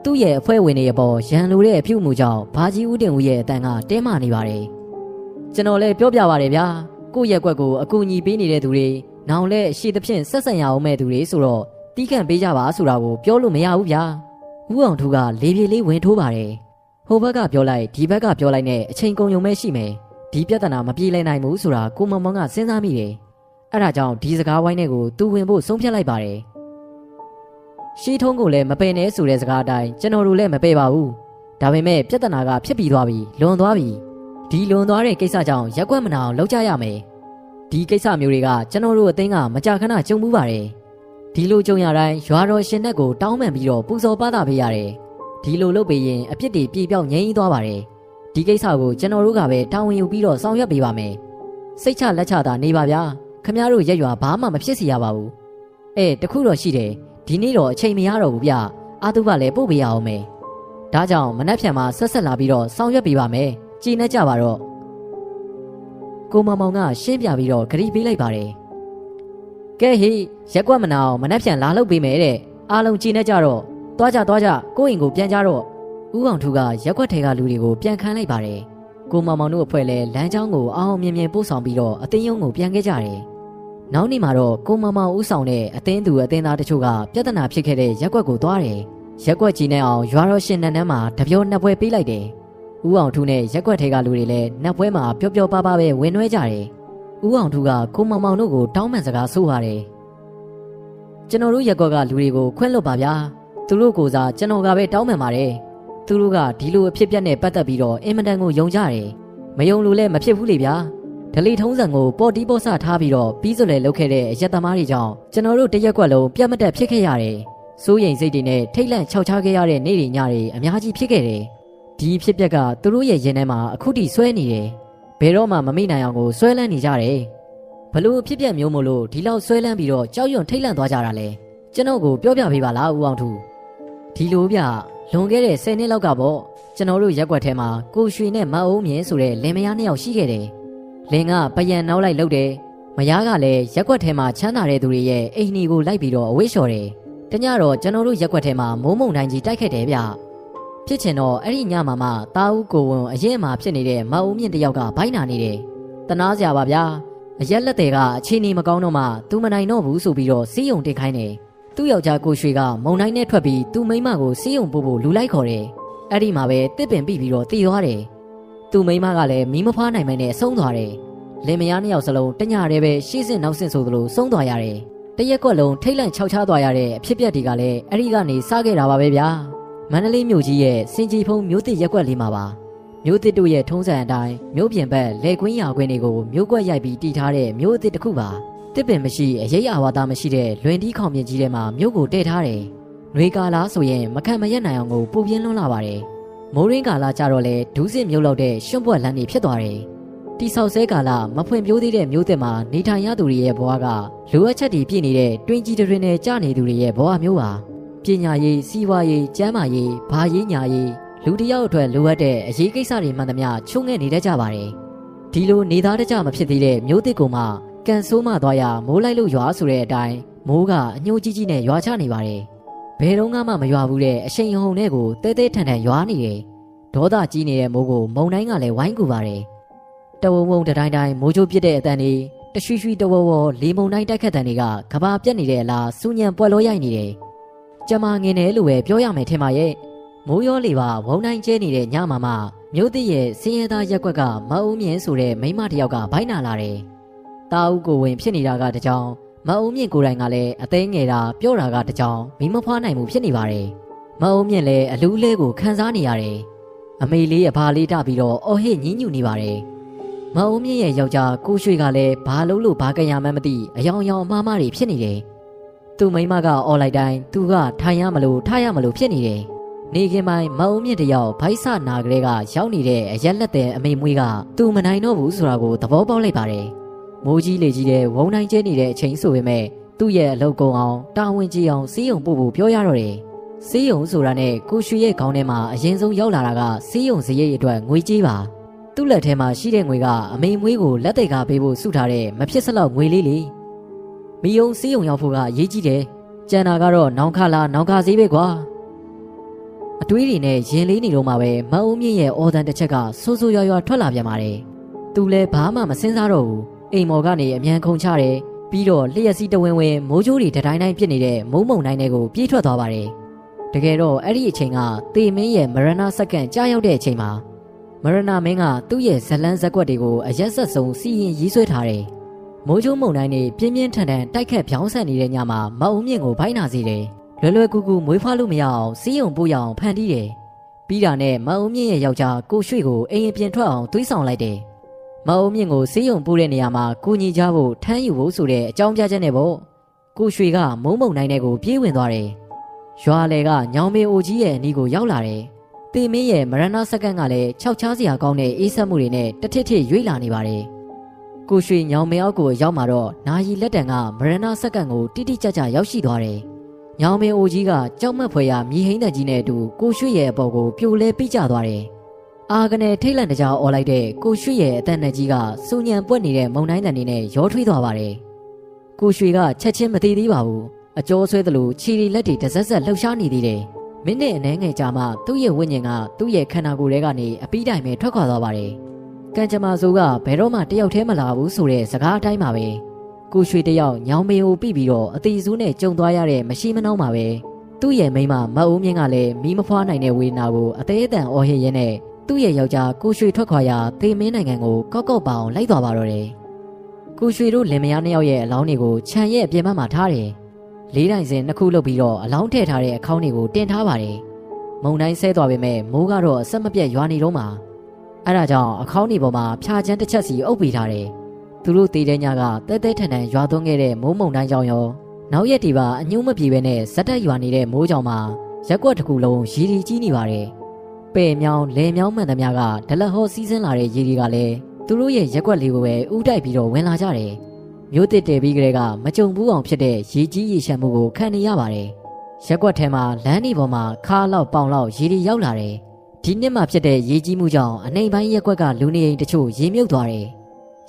သူ့ရဲ့အဖွဲ့ဝင်တွေအပေါ်ရန်လိုတဲ့အပြုအမူကြောင့်ဘာကြီးဦးတင်ဦးရဲ့အတန်ကတင်းမာနေပါတယ်ကျွန်တော်လည်းပြောပြပါတယ်ဗျာ ကိုရဲ့ကွက်ကိုအကူအညီပေးနေတဲ့သူတွေနောင်လဲရှေ့သဖြင့်ဆက်ဆံရအောင်မဲ့သူတွေဆိုတော့တီးခန့်ပေးကြပါဆိုတာကိုပြောလို့မရဘူးဗျာဦးအောင်ထူးကလေပြေလေးဝင်ထိုးပါတယ်ဟိုဘက်ကပြောလိုက်ဒီဘက်ကပြောလိုက်နဲ့အချိန်ကုန်ုံမဲ့ရှိမယ်ဒီပြဿနာမပြေလည်နိုင်ဘူးဆိုတာကိုမောင်မောင်ကစဉ်းစားမိတယ်အဲ့ဒါကြောင့်ဒီစကားဝိုင်းတဲ့ကိုသူဝင်ဖို့ဆုံးဖြတ်လိုက်ပါတယ်ရှီထုံးကိုလည်းမပယ်နဲ့ဆိုတဲ့စကားအတိုင်းကျွန်တော်တို့လည်းမပယ်ပါဘူးဒါပေမဲ့ပြဿနာကဖြစ်ပြီးသွားပြီလွန်သွားပြီ ဒီလွန်သွားတဲ့ကိစ္စကြောင့်ရက်ွက်မနာအောင်လုပ်ကြရမယ်ဒီကိစ္စမျိုးတွေကကျွန်တော်တို့အသင်းကမကြာခဏကြုံမှုပါတယ်ဒီလိုကြုံရတိုင်းရွာတော်ရှင်နဲ့ကိုတောင်းပန်ပြီးတော့ပူဇော်ပါတာပေးရတယ်ဒီလိုလုပ်ပေးရင်အပြစ်တွေပြေပြောက်ငြိမ်းသွားပါတယ်ဒီကိစ္စကိုကျွန်တော်တို့ကပဲတာဝန်ယူပြီးတော့ဆောင်ရွက်ပေးပါမယ်စိတ်ချလက်ချတာနေပါဗျာခမရတို့ရက်ရွာဘာမှမဖြစ်စီရပါဘူးအဲတခုတော့ရှိတယ်ဒီနေ့တော့အချိန်မရတော့ဘူးဗျအာတုကလည်းပို့ပေးရအောင်မယ်ဒါကြောင့်မနှက်ဖြန်မှာဆက်ဆက်လာပြီးတော့ဆောင်ရွက်ပေးပါမယ် ကြည်နေကြပါတော့ကိုမောင်မောင်ကရှင်းပြပြီးတော့ဂရီပေးလိုက်ပါတယ်ကဲဟိရက်ကွက်မနာအောင်မနှက်ပြန်လာလုပ်ပေးမယ်တဲ့အားလုံးကြည်နေကြတော့သွားကြသွားကြကိုယ့်အိမ်ကိုပြန်ကြတော့ဦးအောင်ထူကရက်ကွက်ထဲကလူတွေကိုပြန်ခန်းလိုက်ပါတယ်ကိုမောင်မောင်တို့အဖွဲ့လည်းလမ်းကြောင်းကိုအောင်အောင်မြင်မြင်ပို့ဆောင်ပြီးတော့အသိယုံကိုပြန်ခဲ့ကြတယ်နောက်နေ့မှာတော့ကိုမောင်မောင်ဦးဆောင်တဲ့အသင်းသူအသင်းသားတချို့ကပြဿနာဖြစ်ခဲ့တဲ့ရက်ကွက်ကိုသွားတယ်ရက်ကွက်ကြီးနဲ့အောင်ရွာတော်ရှင်နန်းနန်းမှာတပြောနှစ်ပွဲပေးလိုက်တယ် ဦးအောင်ထူးနဲ့ရက်ကွက်ထဲကလူတွေလည်းနှစ်ပွဲမှာပျော်ပျော်ပါးပါးပဲဝင်နှွဲကြတယ်ဦးအောင်ထူးကကိုမောင်မောင်တို့ကိုတောင်းပန်စကားဆိုရတယ်ကျွန်တော်တို့ရက်ကွက်ကလူတွေကိုခွင့်လွတ်ပါဗျာသူတို့ကိုစားကျွန်တော်ကပဲတောင်းပန်ပါတယ်သူတို့ကဒီလိုအဖြစ်ပြက်နဲ့ပတ်သက်ပြီးတော့အင်မတန်ကိုယုံကြတယ်မယုံလို့လည်းမဖြစ်ဘူးလေဗျာဒလီထုံးစံကိုပေါ်တီးပေါ်ဆထားပြီးတော့ပြီးစလဲလုပ်ခဲ့တဲ့အရက်သမားတွေကြောင့်ကျွန်တော်တို့တရက်ကွက်လုံးပြတ်မတက်ဖြစ်ခဲ့ရတယ်စိုးရိမ်စိတ်တွေနဲ့ထိတ်လန့်ခြောက်ခြားခဲ့ရတဲ့နေ့တွေညတွေအများကြီးဖြစ်ခဲ့တယ် ဒီဖြစ်ပျက်ကသူတို့ရဲ့ရင်ထဲမှာအခုထိဆွဲနေတယ်ဘယ်တော့မှမမိနိုင်အောင်ကိုဆွဲလန်းနေကြတယ်ဘလို့ဖြစ်ပျက်မျိုးမို့လို့ဒီလောက်ဆွဲလန်းပြီးတော့ကြောက်ရွံ့ထိတ်လန့်သွားကြတာလဲကျွန်တော်ကိုပြောပြပေးပါလားဦးအောင်ထူဒီလိုဗျလွန်ခဲ့တဲ့10နှစ်လောက်ကပေါ့ကျွန်တော်တို့ရက်ွက်ထဲမှာကိုရွှေနဲ့မအုံးမြင့်ဆိုတဲ့လင်မယားနှစ်ယောက်ရှိခဲ့တယ်လင်ကပယံနောက်လိုက်လုပ်တယ်မယားကလည်းရက်ွက်ထဲမှာချမ်းသာတဲ့သူတွေရဲ့အိမ်နီကိုလိုက်ပြီးတော့အဝိရှော်တယ်တညတော့ကျွန်တော်တို့ရက်ွက်ထဲမှာမိုးမုံတိုင်းကြီးတိုက်ခတ်တယ်ဗျ ဖြစ်ချင်တော့အဲ့ဒီညမှာမှတာဦးကိုဝန်အရင်မှဖြစ်နေတဲ့မအုံးမြင့်တယောက်ကဘိုင်းနာနေတယ်တနာစရာပါဗျာအရက်လက်တွေကအခြေအနေမကောင်းတော့မှသူမနိုင်တော့ဘူးဆိုပြီးတော့စီးယုံတင်ခိုင်းတယ်သူ့ယောက်ျားကိုရွှေကမုံတိုင်းနဲ့ထွက်ပြီးသူ့မိန်းမကိုစီးယုံပို့ဖို့လူလိုက်ခေါ်တယ်အဲ့ဒီမှာပဲတစ်ပင်ပြီးပြီးတော့တည်သွားတယ်သူ့မိန်းမကလည်းမီးမဖွားနိုင်မနဲ့ဆုံးသွားတယ်လင်မယားနှစ်ယောက်စလုံးတညရဲပဲရှေ့စစ်နောက်စစ်ဆိုသလိုဆုံးသွားရတယ်တရက်ကွက်လုံးထိတ်လန့်ခြောက်ခြားသွားရတဲ့အဖြစ်ပြက်တွေကလည်းအဲ့ဒီကနေစခဲ့တာပါပဲဗျာ မန္တလေးမြို့ကြီးရဲ့စင်ကြီးဖုံမြို့တစ်ရက်ကွက်လေးမှာပါမြို့တစ်တို့ရဲ့ထုံးစံအတိုင်းမြို့ပြင်ဘက်လေကွင်းရာခွင်းတွေကိုမြို့ကွက်ရိုက်ပြီးတည်ထားတဲ့မြို့တစ်တစ်ခုပါတစ်ပင်မရှိအရေးအဝါသားမရှိတဲ့လွင်တီးခေါင်မြင့်ကြီးထဲမှာမြို့ကိုတည်ထားတယ်။နှွေကာလာဆိုရင်မခံမရက်နိုင်အောင်ကိုပူပြင်းလွန်းလာပါတယ်။မိုးရင်းကာလာကြတော့လေဒူးစစ်မြုပ်လောက်တဲ့ရွှွန့်ပွက်လမ်းတွေဖြစ်သွားတယ်။တိဆောက်ဆဲကာလာမဖွင့်ပြိုးသေးတဲ့မြို့သစ်မှာနေထိုင်ရသူတွေရဲ့ဘဝကလိုအပ်ချက်တွေပြည့်နေတဲ့တွင်းကြီးတွေနဲ့ကြာနေသူတွေရဲ့ဘဝမျိုးပါ။ ပညာရေးစီးပွားရေးကျန်းမာရေးဘာရေးညာရေးလူတယောက်အတွက်လိုအပ်တဲ့အရေးကိစ္စတွေမှန်သမျှချုံငဲ့နေတတ်ကြပါတယ်။ဒီလိုနေသားတကြမဖြစ်သေးတဲ့မြို့သစ်ကမှကန်ဆိုးမှသွားရမိုးလိုက်လို့ရွာဆိုတဲ့အတိုင်းမိုးကအညှိုးကြီးကြီးနဲ့ရွာချနေပါတယ်။ဘယ်တော့မှမရွာဘူးတဲ့အရှိန်ဟုန်နဲ့ကိုတဲတဲထန်ထန်ရွာနေတယ်။ဒေါသကြီးနေတဲ့မိုးကိုမုံတိုင်းကလည်းဝိုင်းကူပါတယ်။တဝုံဝုံတတိုင်းတိုင်းမိုးချိုးပြစ်တဲ့အတန်တွေတရွှီရွှီတဝဝလေမုံတိုင်းတိုက်ခတ်တဲ့တွေကကဘာပြက်နေတဲ့အလားစူညံပွက်လို့ရိုက်နေတယ်။ ကျမငင်တယ်လို့ပဲပြောရမယ်ထင်ပါရဲ့။မိုးရောလေပါဝုံတိုင်းကျဲနေတဲ့ညမှာမှမြို့သစ်ရဲ့စင်းရဲသားရက်ွက်ကမအုံးမြင့်ဆိုတဲ့မိန်းမတစ်ယောက်ကဘိုင်းနာလာတယ်။တာဦးကိုဝင်ဖြစ်နေတာကတကြောင်မအုံမြင့်ကိုယ်တိုင်ကလည်းအသေးငယ်တာပြောတာကတကြောင်မိမဖွားနိုင်မှုဖြစ်နေပါတယ်မအုံမြင့်လည်းအလူးလေးကိုခံစားနေရတယ်အမေလေးအဖာလေးတပြီးတော့အော်ဟစ်ညင်းညူနေပါတယ်မအုံမြင့်ရဲ့ယောက်ျားကိုရွှေကလည်းဘာလို့လို့ဘာကြရမှန်းမသိအယောင်ယောင်အမှားမှားတွေဖြစ်နေတယ် သူ့မိမကအော်လိုက်တိုင်းသူကထိုင်ရမလို့ထားရမလို့ဖြစ်နေတယ်နေခင်ပိုင်းမအုံမြင့်တယောက်ဗိုက်ဆနာကလေးကရောက်နေတဲ့အရက်လက်တဲ့အမေမွေးကသူမနိုင်တော့ဘူးဆိုတာကိုသဘောပေါက်လိုက်ပါတယ်မိုးကြီးလေကြီးတဲ့ဝုံတိုင်းကျဲနေတဲ့အချိန်ဆိုပေမဲ့သူ့ရဲ့အလုပ်ကုန်အောင်တာဝန်ကြီးအောင်စီးရုံပို့ဖို့ပြောရတော့တယ်။စီးရုံဆိုတာနဲ့ကိုရွှေရဲ့ခေါင်းထဲမှာအရင်ဆုံးရောက်လာတာကစီးရုံစရိတ်အတွက်ငွေကြီးပါ။သူ့လက်ထဲမှာရှိတဲ့ငွေကအမေမွေးကိုလက်သိက္ခာပေးဖို့စုထားတဲ့မဖြစ်စလောက်ငွေလေးလေ။ မီယုံစီးရုံရောက်ဖို့ကအရေးကြီးတယ်။ကျန်တာကတော့နောင်ခလာနောင်ခဈေးပဲကွာ။အတွေးတွေနဲ့ရင်လေးနေတော့မှပဲမအုံးမြင့်ရဲ့အော်ဒန်တစ်ချက်ကဆိုးဆိုးရွားရွားထွက်လာပြန်ပါတယ်။သူလည်းဘာမှမစင်စားတော့ဘူး။အိမ်မော်ကနေအမြန်ခုန်ချတယ်ပြီးတော့လျှက်စီးတဝင်းဝင်းမိုးကြိုးတွေတတိုင်းတိုင်းပြစ်နေတဲ့မုံမုံတိုင်းတွေကိုပြေးထွက်သွားပါတယ်တကယ်တော့အဲ့ဒီအချိန်ကတေမင်းရဲ့မရဏစက္ကန့်ကြားရောက်တဲ့အချိန်မှာမရဏမင်းကသူ့ရဲ့ဇလန်းဇက်ကွက်တွေကိုအရက်ဆက်ဆုံးစီရင်ရေးဆွဲထားတယ် မိုးကြိုးမုံတိုင်းတွေပြင်းပြင်းထန်ထန်တိုက်ခတ်ဖြောင်းဆန်နေတဲ့ညမှာမအုံမြင့်ကိုဖိုင်းနာစေတယ်လွယ်လွယ်ကူကူမွေးဖွားလို့မရအောင်စီးရုံပို့ရအောင်ဖန်တီးတယ်ပြီးတာနဲ့မအုံမြင့်ရဲ့ယောက်ျားကိုရွှေကိုအိမ်အပြင်ထွက်အောင်သွေးဆောင်လိုက်တယ်မအုံမြင့်ကိုစေးရုံပို့တဲ့နေရာမှာကိုညီကြဖို့ထမ်းယူဖို့ဆိုတဲ့အကြောင်းပြချက်နဲ့ပေါ့ကိုရွှေကမုံမုံနိုင်တဲ့ကိုပြေးဝင်သွားတယ်ရွာလေကညောင်မေအိုကြီးရဲ့အနီးကိုရောက်လာတယ်တေမင်းရဲ့မရဏစက္ကန့်ကလည်းခြောက်ချားစရာကောင်းတဲ့အေးဆက်မှုတွေနဲ့တထစ်ထစ်ရွေ့လာနေပါတယ် ကိုရွှေညောင်မေအောက်ကိုရောက်มาတော့နာယီလက်တံကမရဏစက္ကန့်ကိုတိတိကျကျရောက်ရှိသွားတယ်ညောင်မေအိုကြီးကကြောက်မက်ဖွယ်ရာမြေဟိန်းတကြီးနဲ့အတူကိုရွှေရဲ့အပေါ်ကိုပြိုလဲပိကျသွားတယ်အာကနေထိတ်လန့်တကြားអော်လိုက်တဲ့ကိုရွှေရဲ့အသက်နဲ့ကြီးကစူညံပွက်နေတဲ့မုံတိုင်းတန်နေနဲ့ရောထွေးသွားပါတယ်။က ကိုရွှေကချက်ချင်းမသေးသေးပါဘူးအကျော်ဆွဲသလိုခြေရီလက်တွေတဆက်ဆက်လှုပ်ရှားနေသေးတယ်မိနစ်အနည်းငယ်ကြာမှသူ့ရဲ့ဝိညာဉ်ကသူ့ရဲ့ခန္ဓာကိုယ်ထဲကနေအပီးတိုင်ပဲထွက်ခွာသွားပါတယ် ကံကြမ္မာဆိုးကဘယ်တော့မှတယောက်တည်းမလာဘူးဆိုတဲ့စကားအတိုင်းပါပဲကိုရွှေတယောက်ညောင်မေကိုပြီးပြီးတော့အတီဆိုးနဲ့ကြုံသွားရတဲ့မရှိမနှောင်းပါပဲသူ့ရဲ့မိန်းမမတ်ဦးမြင့်ကလည်းမီးမဖွားနိုင်တဲ့ဝေဒနာကိုအသေးအတန်အော်ဟစ်ရင်းနဲ့သူ့ရဲ့ယောက်ျားကိုရွှေထွက်ခွာရာသေမင်းနိုင်ငံကိုကောက်ကောက်ပအောင်လိုက်သွားပါတော့တယ်ကိုရွှေတို့လင်မယားနှစ်ယောက်ရဲ့အလောင်းတွေကိုခြံရဲ့အပြင်ဘက်မှာထားတယ်လေးတိုင်စင်နှစ်ခုလုပ်ပြီးတော့အလောင်းထည့်ထားတဲ့အခေါင်းတွေကိုတင်ထားပါတယ်မုံတိုင်းဆဲသွားပေမဲ့မိုးကတော့အဆက်မပြတ်ရွာနေတော့မှာ အဲ့ဒါကြောင့်အခေါင်းတွေပေါ်မှာဖြာချမ်းတစ်ချက်စီအုပ်ပေးထားတယ်သူတို့တည်တဲ့ညကတဲတဲထန်ထန်ရွာသွန်းခဲ့တဲ့မိုးမုံတိုင်းကြောင့်ရောနောက်ရက်ဒီပါအညှိုးမပြေပဲနဲ့ဇက်တက်ရွာနေတဲ့မိုးကြောင်မှာရက်ကွက်တစ်ခုလုံးရီရီကြီးနေပါတယ်ပဲ့မြောင်းလဲမြောင်းမှန်သမျှကဒလက်ဟောစီးဆင်းလာတဲ့ရေတွေကလည်းသူတို့ရဲ့ရက်ကွက်လေးကိုပဲဥတိုက်ပြီးတော့ဝင်လာကြတယ်မျိုးတစ်တဲပြီးကလေးကမကြုံဘူးအောင်ဖြစ်တဲ့ရေကြီးရေရှမ်းမှုကိုခံနေရပါတယ်ရက်ကွက်ထဲမှာလမ်းဒီပေါ်မှာခါလောက်ပေါင်လောက်ရေတွေရောက်လာတယ် ဒီနှစ်မှဖြစ်တဲ့ရေကြီးမှုကြောင့်အနေပိုင်းရက်ကွက်ကလူနေအိမ်တချို့ရေမြုပ်သွားတယ်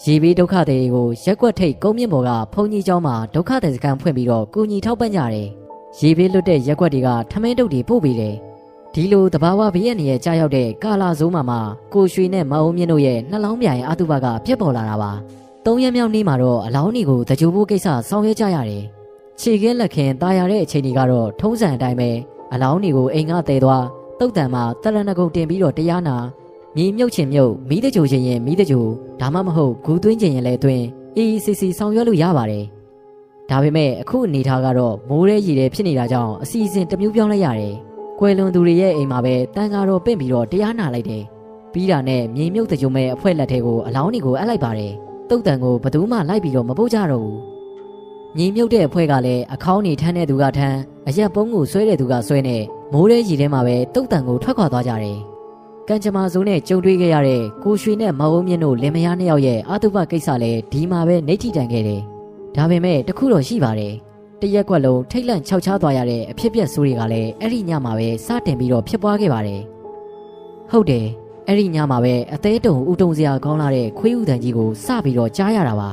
ရေဘေးဒုက္ခတွေကိုရက်ကွက်ထိတ်ကုန်းမြင့်ပေါ်ကဘုံကြီးကျောင်းမှာဒုက္ခသည်စခန်းဖွင့်ပြီးတော့ကူညီထောက်ပံ့ကြတယ်။ရေဘေးလွတ်တဲ့ရက်ကွက်တွေကထမင်းတုပ်တွေပို့ပေးတယ်။ဒီလိုတဘာဝဘေးရနေရဲ့ကြားရောက်တဲ့ကာလာဇိုးမှာမှကိုရွှေနဲ့မအုံမြင့်တို့ရဲ့နှလောင်းပြိုင်အတုပကပြက်ပေါ်လာတာပါ။သုံးရက်မြောက်နေ့မှာတော့အလောင်းတွေကိုတကြိုဖို့ကိစ္စဆောင်ရွက်ကြရတယ်။ခြေကင်းလက်ခင်တာယာတဲ့အချိန်ကြီးကတော့ထုံးစံအတိုင်းပဲအလောင်းတွေကိုအိမ်ကတည်သွား တုတ်တန်မှာတရဏဂုံတင်ပြီးတော့တရားနာမြေမြုပ်ချင်မြုပ်မီးတကြိုချင်ရင်မီးတကြိုဒါမှမဟုတ်ဂူသွင်းချင်ရင်လည်းသွင်းအေးအေးဆေးဆေးဆောင်ရွက်လို့ရပါတယ်ဒါပေမဲ့အခုအနေထားကတော့မိုးရဲရည်ရဲဖြစ်နေတာကြောင့်အစီအစဉ်တစ်မျိုးပြောင်းလိုက်ရတယ်ကွယ်လွန်သူတွေရဲ့အိမ်မှာပဲတန်ကားတော်ပင့်ပြီးတော့တရားနာလိုက်တယ်ပြီးတာနဲ့မြေမြုပ်တကြိုမဲ့အဖွဲလက်ထဲကိုအလောင်းတွေကိုအပ်လိုက်ပါတယ်တုတ်တန်ကိုဘသူမှလိုက်ပြီးတော့မပုတ်ကြတော့ဘူးမြေမြုပ်တဲ့အဖွဲကလည်းအခေါင်းနေထမ်းတဲ့သူကထမ်းအရက်ပုံးကိုဆွဲတဲ့သူကဆွဲနေ မိုးရဲရည်ထဲမှာပဲတုတ်တန်ကိုထွက်ခွာသွားကြတယ်ကံကြမ္မာစုံနဲ့ကြုံတွေ့ခဲ့ရတဲ့ကိုရွှေနဲ့မဟုတ်မြင့်တို့လင်မယားနှစ်ယောက်ရဲ့အာတုပကိစ္စလည်းဒီမှာပဲနေထိတန်ခဲ့တယ်။ဒါပေမဲ့တခုတော့ရှိပါတယ်။တရက်ကွက်လုံးထိတ်လန့်ခြောက်ခြားသွားရတဲ့အဖြစ်ပြက်ဆိုးတွေကလည်းအဲ့ဒီညမှာပဲစတင်ပြီးတော့ဖြစ်ပွားခဲ့ပါတယ်။ဟုတ်တယ်။အဲ့ဒီညမှာပဲအသေးတုံဦးတုံစရာကောင်းလာတဲ့ခွေးဥတန်ကြီးကိုစပြီးတော့ကြားရတာပါ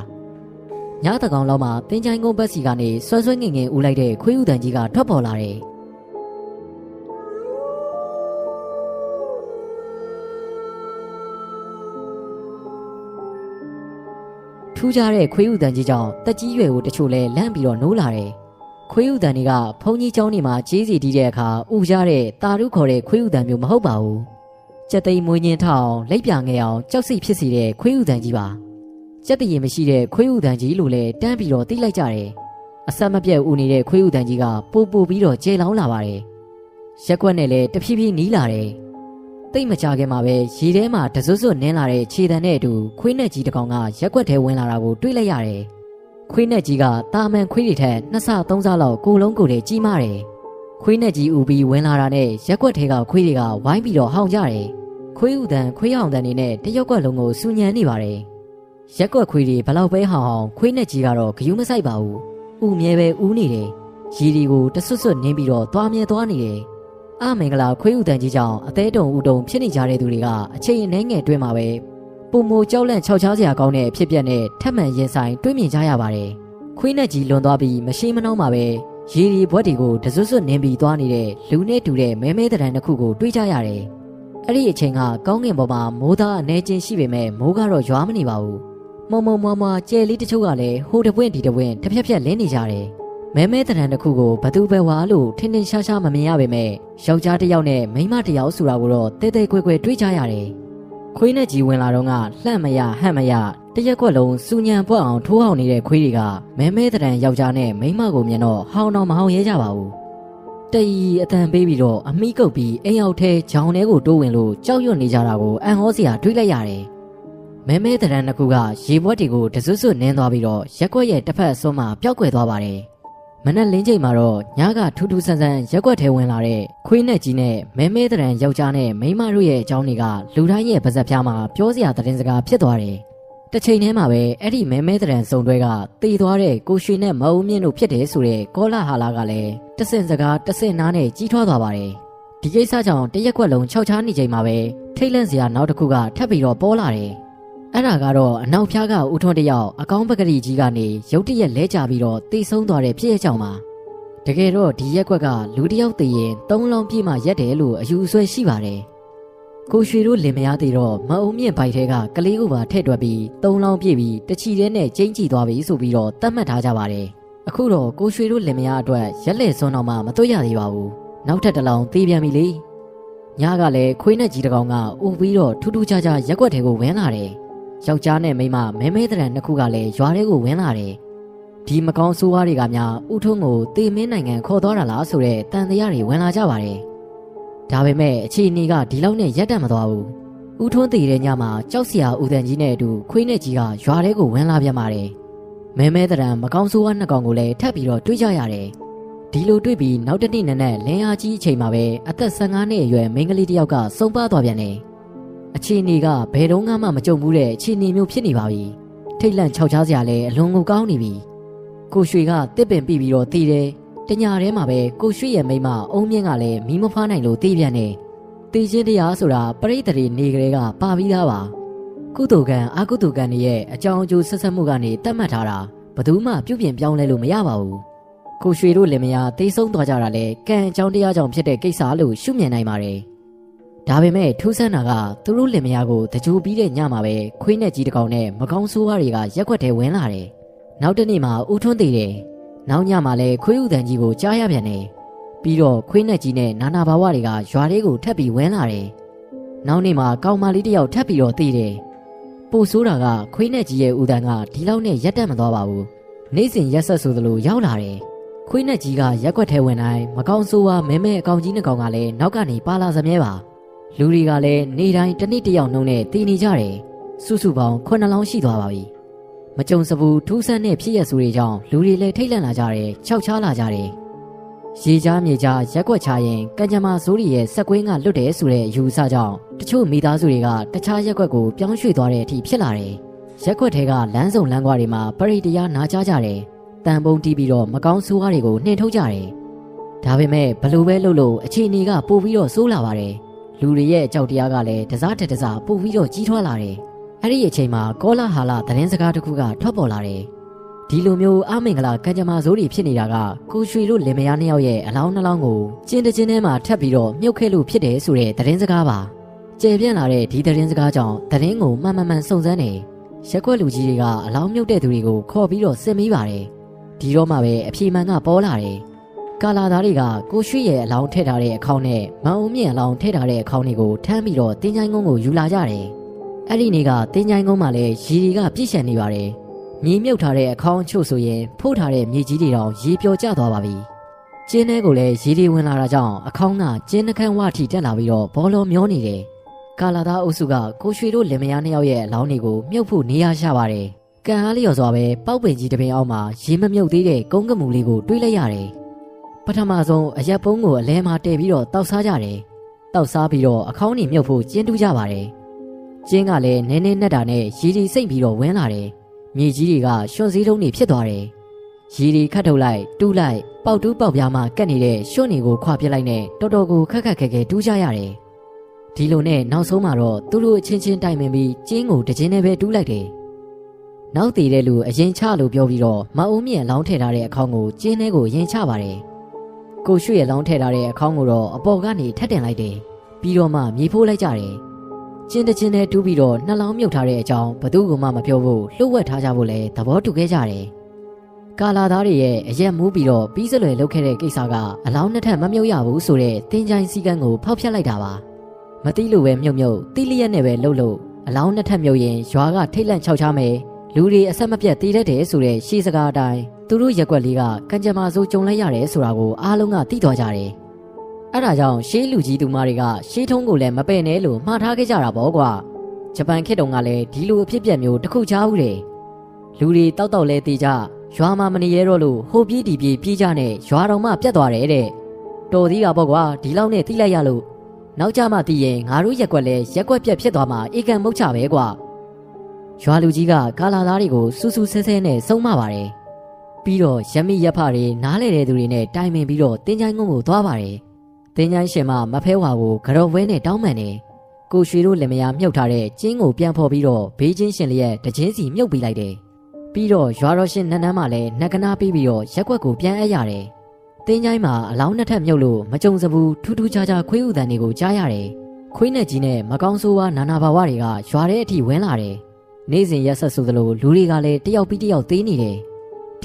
။ညတကောင်လောက်မှာတင်းချိုင်းကုန်းဘက်စီကနေဆွဲဆွဲငင်ငင်ဦးလိုက်တဲ့ခွေးဥတန်ကြီးကထွက်ပေါ်လာတယ်။ ထူးခြားတဲ့ခွေးဥတန်ကြီးကြောင့်တက်ကြီးရွယ်ကိုတချို့လဲလန့်ပြီးတော့နိုးလာတယ်။ခွေးဥတန်တွေကဘုံကြီးကျောင်းနေမှာကြေးစီတီးတဲ့အခါဥကြတဲ့တာရုခေါ်တဲ့ခွေးဥတန်မျိုးမဟုတ်ပါဘူး။ကြက်သိမ်းမွေးညင်းထောင်လက်ပြငယ်အောင်ကြောက်စိတ်ဖြစ်စီတဲ့ခွေးဥတန်ကြီးပါ။ကြက်တရင်မရှိတဲ့ခွေးဥတန်ကြီးလို့လဲတန်းပြီးတော့တိလိုက်ကြတယ်။အဆက်မပြတ်ဦးနေတဲ့ခွေးဥတန်ကြီးကပို့ပို့ပြီးတော့ကျေလောင်းလာပါတယ်။ရက်ကွက်နဲ့လဲတဖြည်းဖြည်းနီးလာတယ်။ တိတ်မကြခင်မှာပဲရေထဲမှာတစွတ်စွတ်နင်းလာတဲ့ခြေတံနဲ့အတူခွေးနဲ့ကြီးတစ်ကောင်ကရက်ွက်ထဲဝင်လာတာကိုတွေ့လိုက်ရတယ်။ခွေးနဲ့ကြီးကတာမန်ခွေးတွေထက်နှစ်ဆသုံးဆလောက်ကိုလုံးကိုယ်တည်းကြီးမားတယ်။ခွေးနဲ့ကြီးဥပြီးဝင်လာတာနဲ့ရက်ွက်ထဲကခွေးတွေကဝိုင်းပြီးတော့ဟောင်ကြတယ်။ခွေးဥတန်ခွေးဟောင်တန်နေနဲ့တရက်ွက်လုံးကိုစူညံနေပါတယ်။ရက်ွက်ခွေးတွေဘလောက်ပဲဟောင်ဟောင်ခွေးနဲ့ကြီးကတော့ဂယုမဆိုင်ပါဘူး။ဥမြဲပဲဥနေတယ်။ရီဒီကိုတဆွတ်ဆွတ်နင်းပြီးတော့သွားမြဲသွားနေတယ်။ အမင်္ဂလာခွေးဥတန်ကြီးကြောင့်အသေးတုံဥတုံဖြစ်နေကြတဲ့သူတွေကအချိန်အနှဲငယ်တွင်းမှာပဲပုံမိုကြောက်လန့်ခြောက်ခြားစရာကောင်းတဲ့အဖြစ်ပြက်နဲ့ထပ်မံရင်ဆိုင်တွေးမြင်ကြရပါတယ်။ခွေးနဲ့ကြီးလွန်သွားပြီးမရှိမနှောင်းမှာပဲရေဒီဘွက်တွေကိုတစွတ်စွတ်နင်းပြီးသွားနေတဲ့လူနဲ့တူတဲ့မဲမဲတရံတစ်ခုကိုတွေးကြရတယ်။အဲ့ဒီအချိန်ကကောင်းကင်ပေါ်မှာမိုးသားအနေချင်းရှိပေမဲ့မိုးကတော့ရွာမနေပါဘူး။မုံမုံမွားမွားကျဲလေးတချို့ကလည်းဟိုတပွင့်ဒီတပွင့်တစ်ဖြက်ဖြက်လင်းနေကြတယ်။ မဲမဲတရံတစ်ခုကိုဘသူပဲဝါလို့ထင်းထင်းရှားရှားမမြင်ရပေမဲ့ယောက်ျားတစ်ယောက်နဲ့မိန်းမတစ်ယောက်ဆိုတာကိုတော့တဲတဲကွဲကွဲတွေးကြရတယ်။ခွေးနဲ့ကြီးဝင်လာတော့ကလှန့်မရဟန့်မရတရက်ကွက်လုံးစူညံပွက်အောင်ထိုးအောင်နေတဲ့ခွေးတွေကမဲမဲတရံယောက်ျားနဲ့မိန်းမကိုမြင်တော့ဟောင်းတော့မဟောင်းရဲကြပါဘူး။တီအတန်ပေးပြီးတော့အမိကုတ်ပြီးအိမ်ရောက်ထဲဂျောင်ထဲကိုတိုးဝင်လို့ကြောက်ရွံ့နေကြတာကိုအန်ဟောစရာတွေးလိုက်ရတယ်။မဲမဲတရံတစ်ခုကရေဘွက်တွေကိုတစွတ်စွတ်နင်းသွားပြီးတော့ရက်ွက်ရဲ့တစ်ဖက်အစွန်းမှာပျောက်ကွယ်သွားပါတယ်။ မနက်လင်းချိန်မှာတော့ညကထူးထူးဆန်းဆန်းရက်ွက်ထဲဝင်လာတဲ့ခွေးနဲ့ကြီးနဲ့မဲမဲတရံယောက်ျားနဲ့မိန်းမတို့ရဲ့အကြောင်းတွေကလူတိုင်းရဲ့ပါဇက်ပြားမှာပြောစရာသတင်းစကားဖြစ်သွားတယ်။တစ်ချိန်တည်းမှာပဲအဲ့ဒီမဲမဲတရံစုံတွဲကတည်သွားတဲ့ကိုရွှေနဲ့မအုံမြင့်တို့ဖြစ်တယ်ဆိုတဲ့ကောလာဟာလာကလည်းတဆင့်စကားတဆင့်နားနဲ့ကြီးထွားသွားပါတယ်။ဒီကိစ္စကြောင့်တရက်ွက်လုံးခြောက်ချားနေချိန်မှာပဲထိတ်လန့်စရာနောက်တစ်ခုကထပ်ပြီးတော့ပေါ်လာတယ်။ အဲ့ဒါကတော့အနောက်ဖျားကဦးထွန်းတယောက်အကောင်းပကတိကြီးကနေရုတ်တရက်လဲကျပြီးတော့တိတ်ဆုံးသွားတဲ့ဖြစ်ရကြောင်ပါတကယ်တော့ဒီရက်ကွက်ကလူတယောက်တည်ရင်သုံးလုံးပြည့်မှရက်တယ်လို့အယူအဆရှိပါတယ်ကိုရွှေတို့လင်မယားသေးတော့မအုံမြင့်ဘိုက်ထဲကကလေးကိုပါထည့်တွက်ပြီးသုံးလုံးပြည့်ပြီးတချီတဲနဲ့ကျင်းကြည့်သွားပြီဆိုပြီးတော့တတ်မှတ်ထားကြပါတယ်အခုတော့ကိုရွှေတို့လင်မယားအတွက်ရက်လက်စွန်းတော့မှမတွေ့ရသေးပါဘူးနောက်ထပ်တစ်လောင်းသေးပြန်ပြီလေညကလည်းခွေးနဲ့ကြီးတကောင်ကအိုပြီးတော့ထူးထူးခြားခြားရက်ွက်တွေကိုဝင်လာတယ် ယောက်ျားနဲ့မိန်းမမဲမဲတရံနှစ်ခုကလည်းရွာထဲကိုဝင်လာတယ်ဒီမကောင်းဆိုးဝါးတွေကများဥထုံးကိုတေမင်းနိုင်ငံခေါ်သွားတာလားဆိုတဲ့တန်တရားတွေဝင်လာကြပါတယ်ဒါပေမဲ့အခြေအနေကဒီလောက်နဲ့ရက်တန့်မသွားဘူးဥထုံးတည်တဲ့ညမှာကြောက်စရာဦးတန်ကြီးနဲ့အတူခွေးနဲ့ကြီးကရွာထဲကိုဝင်လာပြန်ပါတယ်မဲမဲတရံမကောင်းဆိုးဝါးနှစ်ကောင်ကိုလည်းထပ်ပြီးတော့တွေးကြရတယ်ဒီလိုတွေ့ပြီးနောက်တစ်နေ့နက်နက်လင်းအားကြီးအချိန်မှာပဲအသက်15နှစ်အရွယ်မိန်းကလေးတစ်ယောက်ကစုံပါသွားပြန်တယ်။ အခြေအနေကဘယ်တော့မှမကြုံဘူးတဲ့အခြေအနေမျိုးဖြစ်နေပါပြီ။ထိတ်လန့်ခြောက်ခြားစရာလည်းအလွန်ကိုကောင်းနေပြီ။ကိုရွှေကတစ်ပင်ပြီးပြီးတော့တည်တယ်။တညာထဲမှာပဲကိုရွှေရဲ့မိန်းမအုံးမြင့်ကလည်းမီးမဖွားနိုင်လို့တည်ပြန်တယ်။တည်ချင်းတရားဆိုတာပရိသေတွေနေကလေးကပါပြီးသားပါ။ကုသိုလ်ကံအကုသိုလ်ကံတွေရဲ့အကြောင်းအကျိုးဆက်ဆက်မှုကနေတတ်မှတ်ထားတာဘယ်သူမှပြုပြင်ပြောင်းလဲလို့မရပါဘူး။ကိုရွှေတို့လင်မယားတိတ်ဆုံးသွားကြတာလဲကံအကြောင်းတရားကြောင့်ဖြစ်တဲ့ကိစ္စလို့ရှုမြင်နိုင်ပါတယ်။ ဒါပေမဲ့ထူးဆန်းတာကသူတို့လင်မယားကိုတကြိုပြီးတဲ့ညမှာပဲခွေးနဲ့ကြီးတကောင်နဲ့မကောင်းဆိုးဝါးတွေကရက်ွက်ထဲဝင်လာတယ်။နောက်တနေ့မှာဦးထွန်းသေးတယ်။နောက်ညမှာလဲခွေးဥတန်ကြီးကိုကြားရပြန်တယ်။ပြီးတော့ခွေးနဲ့ကြီးနဲ့နာနာဘာဝတွေကရွာလေးကိုထပ်ပြီးဝင်လာတယ်။နောက်နေ့မှာကောင်မလေးတယောက်ထပ်ပြီးတော့သေးတယ်။ပို့ဆိုးတာကခွေးနဲ့ကြီးရဲ့ဥတန်ကဒီလောက်နဲ့ရက်တက်မသွားပါဘူး။နေ့စဉ်ရက်ဆက်ဆိုသလိုရောက်လာတယ်။ခွေးနဲ့ကြီးကရက်ွက်ထဲဝင်တိုင်းမကောင်းဆိုးဝါမဲမဲအကောင်ကြီးနှစ်ကောင်ကလည်းနောက်ကနေပါလာစမြဲပါ လူတွေကလည်းနေတိုင်းတစ်နေ့တစ်ယောက်နှုံးနဲ့တည်နေကြတယ်စုစုပေါင်းခုနှစ်လောင်းရှိသွားပါပြီမကြုံစဘူးထူးဆန်းတဲ့ဖြစ်ရစုတွေကြောင့်လူတွေလည်းထိတ်လန့်လာကြတယ်ခြောက်ချားလာကြတယ်ရေကြားမြေကြားရက်ွက်ချရင်ကံကြမ္မာစိုးရီရဲ့စက်ကွင်းကလွတ်တယ်ဆိုတဲ့အယူအဆကြောင့်တချို့မိသားစုတွေကတခြားရက်ွက်ကိုပြောင်းရွှေ့သွားတဲ့အထိဖြစ်လာတယ်ရက်ွက်ထဲကလမ်းစုံလမ်းကွာတွေမှာပရိတရားနာကြကြတယ်တန်ပုံတီးပြီးတော့မကောင်းဆိုးကားတွေကိုနှင်ထုတ်ကြတယ်။ဒါပေမဲ့ဘလို့ပဲလုပ်လို့အခြေအနေကပိုပြီးတော့ဆိုးလာပါတယ်။ လူတွေရဲ့အကြောက်တရားကလည်းတစားတက်တစားပိုပြီးတော့ကြီးထွားလာတယ်။အဲ့ဒီအချိန်မှာကောလာဟာလသတင်းစကားတစ်ခုကထွက်ပေါ်လာတယ်။ဒီလိုမျိုးအမင်္ဂလာကံကြမ္မာစိုးတွေဖြစ်နေတာကကိုရွှေတို့လင်မယားနှစ်ယောက်ရဲ့အလောင်းနှလောင်းကိုကျင်းတချင်းထဲမှာထပ်ပြီးတော့မြုပ်ခဲ့လို့ဖြစ်တယ်ဆိုတဲ့သတင်းစကားပါ။ကျေပြန့်လာတဲ့ဒီသတင်းစကားကြောင့်သတင်းကိုမှန်မှန်မှန်စုံစမ်းနေရက်ွက်လူကြီးတွေကအလောင်းမြုပ်တဲ့သူတွေကိုခေါ်ပြီးတော့စစ်မိပါတယ်။ဒီတော့မှပဲအဖြေမှန်ကပေါ်လာတယ် ကာလာသားတွေကကိုရွှေရဲ့အလောင်းထည့်ထားတဲ့အခေါင်းနဲ့မအောင်မြင့်အလောင်းထည့်ထားတဲ့အခေါင်းတွေကိုထမ်းပြီးတော့တင်းချိုင်းကုန်းကိုယူလာကြတယ်အဲ့ဒီနေ့ကတင်းချိုင်းကုန်းမှာလည်းရေတွေကပြည့်ရှံနေပါတယ်မြေမြုပ်ထားတဲ့အခေါင်းချို့ဆိုရင်ဖို့ထားတဲ့မြေကြီးတွေတောင်ရေပျော်ကျသွားပါပြီကျင်းထဲကိုလည်းရေတွေဝင်လာတာကြောင့်အခေါင်းကကျင်းနှခမ်းဝထိတက်လာပြီးတော့ဘောလုံးမျောနေတယ်ကာလာသားအုပ်စုကကိုရွှေတို့လင်မယားနှစ်ယောက်ရဲ့အလောင်းတွေကိုမြုပ်ဖို့နေရာရှာပါတယ်ကံအားလျော်စွာပဲပေါက်ပင်ကြီးတစ်ပင်အောက်မှာရေမမြုပ်သေးတဲ့ကုန်းကမူလေးကိုတွေးလိုက်ရတယ်။ ပထမဆုံးအရက်ပုံးကိုအလဲမှာတည်ပြီးတော့တောက်စားကြတယ်။တောက်စားပြီးတော့အခေါင်းနေမြုပ်ဖို့ကျင်းတူးကြပါတယ်။ကျင်းကလည်းနင်းနေနဲ့တာနဲ့ရေကြီးစိတ်ပြီးတော့ဝင်းလာတယ်။မြေကြီးတွေကရွှွန်စည်းတုံးတွေဖြစ်သွားတယ်။ရေတွေခတ်ထုတ်လိုက်တူးလိုက်ပေါက်တူးပေါက်ပြားမှကတ်နေတဲ့ရွှွန်တွေကိုခွာပြစ်လိုက်နဲ့တော်တော်ကိုခက်ခက်ခဲခဲတူးကြရတယ်။ဒီလိုနဲ့နောက်ဆုံးမှာတော့သူတို့အချင်းချင်းတိုင်ပင်ပြီးကျင်းကိုတခြင်းနဲ့ပဲတူးလိုက်တယ်။နောက်တည်တဲ့လူအရင်ချလို့ပြောပြီးတော့မအုံးမြင့်လောင်းထည့်ထားတဲ့အခေါင်းကိုကျင်းထဲကိုရင်ချပါတယ်။ ကိုရွှေ့ရလောင်းထည့်ထားတဲ့အခေါင်းကိုတော့အပေါ်ကနေထက်တင်လိုက်တယ်။ပြီးတော့မှမြေဖိုးလိုက်ကြတယ်။ကျင်းတချင်းနဲ့တူးပြီးတော့နှလောင်းမြုပ်ထားတဲ့အကြောင်းဘသူကမှမပြောဖို့လှုပ်ဝက်ထားကြဖို့လဲသဘောတူခဲ့ကြတယ်။ကာလာသားတွေရဲ့အရက်မူးပြီးတော့ပြီးစလွယ်လုပ်ခဲ့တဲ့ကိစ္စကအလောင်းနှစ်ထပ်မမြုပ်ရဘူးဆိုတဲ့တင်းချိုင်းစည်းကမ်းကိုဖောက်ဖျက်လိုက်တာပါ။မတိလို့ပဲမြုပ်မြုပ်တိလျက်နဲ့ပဲလှုပ်လို့အလောင်းနှစ်ထပ်မြုပ်ရင်ရွာကထိတ်လန့်ချောက်ချမယ်။လူတွေအဆက်မပြတ်တည်တတ်တယ်ဆိုတဲ့ရှေးစကားအတိုင်း သူတို့ရက်ွက်လေးကကံကြမ္မာစိုးကြုံလိုက်ရတယ်ဆိုတာကိုအားလုံးကသိသွားကြတယ်။အဲဒါကြောင့်ရှေးလူကြီးသူမတွေကရှေးထုံးကိုလည်းမပယ်နဲ့လို့မှားထားခဲ့ကြတာပေါ့ကွာ။ဂျပန်ခေတ်တုန်းကလည်းဒီလိုအဖြစ်ပြက်မျိုးတစ်ခုချားဦးတယ်။လူတွေတောက်တောက်လဲတေးကြရွာမှာမနေရတော့လို့ဟိုပြေးဒီပြေးပြေးကြနဲ့ရွာတော်မှပြတ်သွားတယ်တဲ့။တော်သေးတာပေါ့ကွာဒီလောက်နဲ့သိလိုက်ရလို့နောက်ကြမှသိရင်ငါတို့ရက်ွက်လဲရက်ွက်ပြက်ဖြစ်သွားမှာအေကံမုတ်ချပဲကွာ။ရွာလူကြီးကကာလာသားတွေကိုစူးစူးဆဲဆဲနဲ့စုံမပါတယ်။ ပြီးတော့ရမိရက်ဖတွေနားလေတဲ့သူတွေနဲ့တိုင်ပင်ပြီးတော့တင်းချိုင်းကုန်းကိုသွားပါတယ်။တင်းချိုင်းရှင်မမဖဲဝါကိုကြော်ဝဲနဲ့တောင်းပန်တယ်။ကိုရွှေတို့လင်မယားမြုပ်ထားတဲ့ကျင်းကိုပြန်ဖော်ပြီးတော့ဘေးချင်းရှင်လျက်တချင်းစီမြုပ်ပေးလိုက်တယ်ပြီးတော့ရွာတော်ရှင်နန်းနန်းမှလည်းနှက်ကနာပြီးပြီးတော့ရက်ွက်ကိုပြန်အပ်ရတယ်တင်းချိုင်းမှာအလောင်းနှစ်ထပ်မြုပ်လို့မကြုံစဘူးထူးထူးခြားခြားခွေးဥတန်တွေကိုကြားရတယ်ခွေးနဲ့ကြီးနဲ့မကောင်းဆိုးဝါးနာနာဘာဝတွေကရွာထဲအထိဝင်လာတယ်နေ့စဉ်ရက်ဆက်ဆိုသလိုလူတွေကလည်းတယောက်ပြီးတယောက်သေးနေတယ်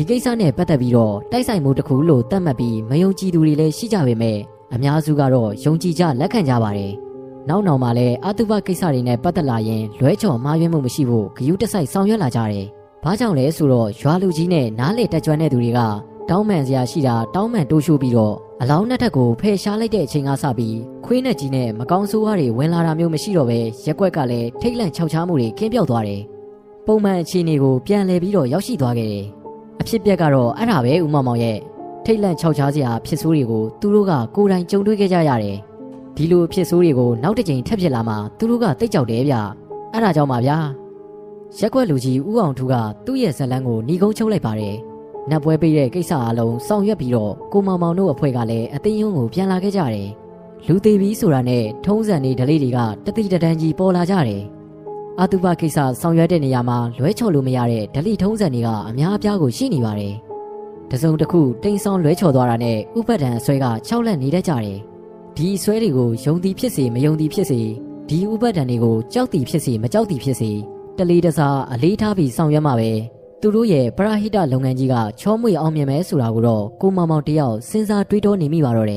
ဒီကိစ္စနဲ့ပတ်သက်ပြီးတော့တိုက်ဆိုင်မှုတစ်ခုလို့သတ်မှတ်ပြီးမယုံကြည်သူတွေလည်းရှိကြပေမဲ့အများစုကတော့ယုံကြည်ကြလက်ခံကြပါတယ်။နောက်နောက်မှာလည်းအတုပကိစ္စတွေနဲ့ပတ်သက်လာရင်လွဲချော်မှားယွင်းမှုမရှိဖို့ဂယုတစိုက်ဆောင်ရွက်လာကြတယ်။ဘာကြောင့်လဲဆိုတော့ရွာလူကြီးနဲ့နားလေတက်ကြွတဲ့သူတွေကတောင်းပန်စရာရှိတာတောင်းပန်တိုးရှိုးပြီးတော့အလောင်းနှစ်ထပ်ကိုဖယ်ရှားလိုက်တဲ့အချိန်ကစပြီးခွေးနဲ့ကြီးနဲ့မကောင်းဆိုးဝါးတွေဝင်လာတာမျိုးမရှိတော့ပဲရက်ွက်ကလည်းထိတ်လန့်ခြောက်ခြားမှုတွေကင်းပြောက်သွားတယ်။ပုံမှန်အခြေအနေကိုပြန်လည်ပြီးတော့ရောက်ရှိသွားခဲ့တယ်။ အဖြစ်ပြက်ကတော့အဲ့ဒါပဲဦးမောင်မောင်ရဲ့ထိတ်လန့်ခြောက်ခြားစရာဖြစ်ဆိုးတွေကိုသူတို့ကကိုယ်တိုင်ကြုံတွေ့ခဲ့ကြရတယ်။ဒီလိုဖြစ်ဆိုးတွေကိုနောက်တစ်ကြိမ်ထပ်ဖြစ်လာမှသူတို့ကတိတ်ကြောက်တယ်ဗျ။အဲ့ဒါကြောင့်ပါဗျာ။ရက်ွက်လူကြီးဦးအောင်ထူးကသူ့ရဲ့ဇက်လန်းကိုညီကုန်းချုပ်လိုက်ပါတယ်။နတ်ပွဲပေးတဲ့ကိစ္စအလုံးဆောင်ရွက်ပြီးတော့ကိုမောင်မောင်တို့အဖွဲ့ကလည်းအသိယုံကိုပြန်လာခဲ့ကြတယ်။လူသေးပြီးဆိုတာနဲ့ထုံးစံနေဒလေးတွေကတတိတတန်းကြီးပေါ်လာကြတယ်။ အတုပကိစ္စဆောင်ရွက်တဲ့နေရာမှာလွဲချော်လို့မရတဲ့ဒလိထုံးစံတွေကအများအပြားကိုရှိနေပါတယ်။တစုံတစ်ခုတိမ်ဆောင်လွဲချော်သွားတာနဲ့ဥပတ်တံအဆွဲက၆လက်နေတတ်ကြတယ်။ဒီအဆွဲတွေကိုယုံသည်ဖြစ်စေမယုံသည်ဖြစ်စေဒီဥပတ်တံတွေကိုကြောက်သည်ဖြစ်စေမကြောက်သည်ဖြစ်စေတလေးတစားအလေးထားပြီးဆောင်ရွက်မှာပဲသူတို့ရဲ့ပရဟိတလုပ်ငန်းကြီးကချောမွေအောင်မြင်မယ်ဆိုတာကိုတော့ကိုမောင်မောင်တယောက်စဉ်းစားတွေးတောနေမိပါတော့တယ်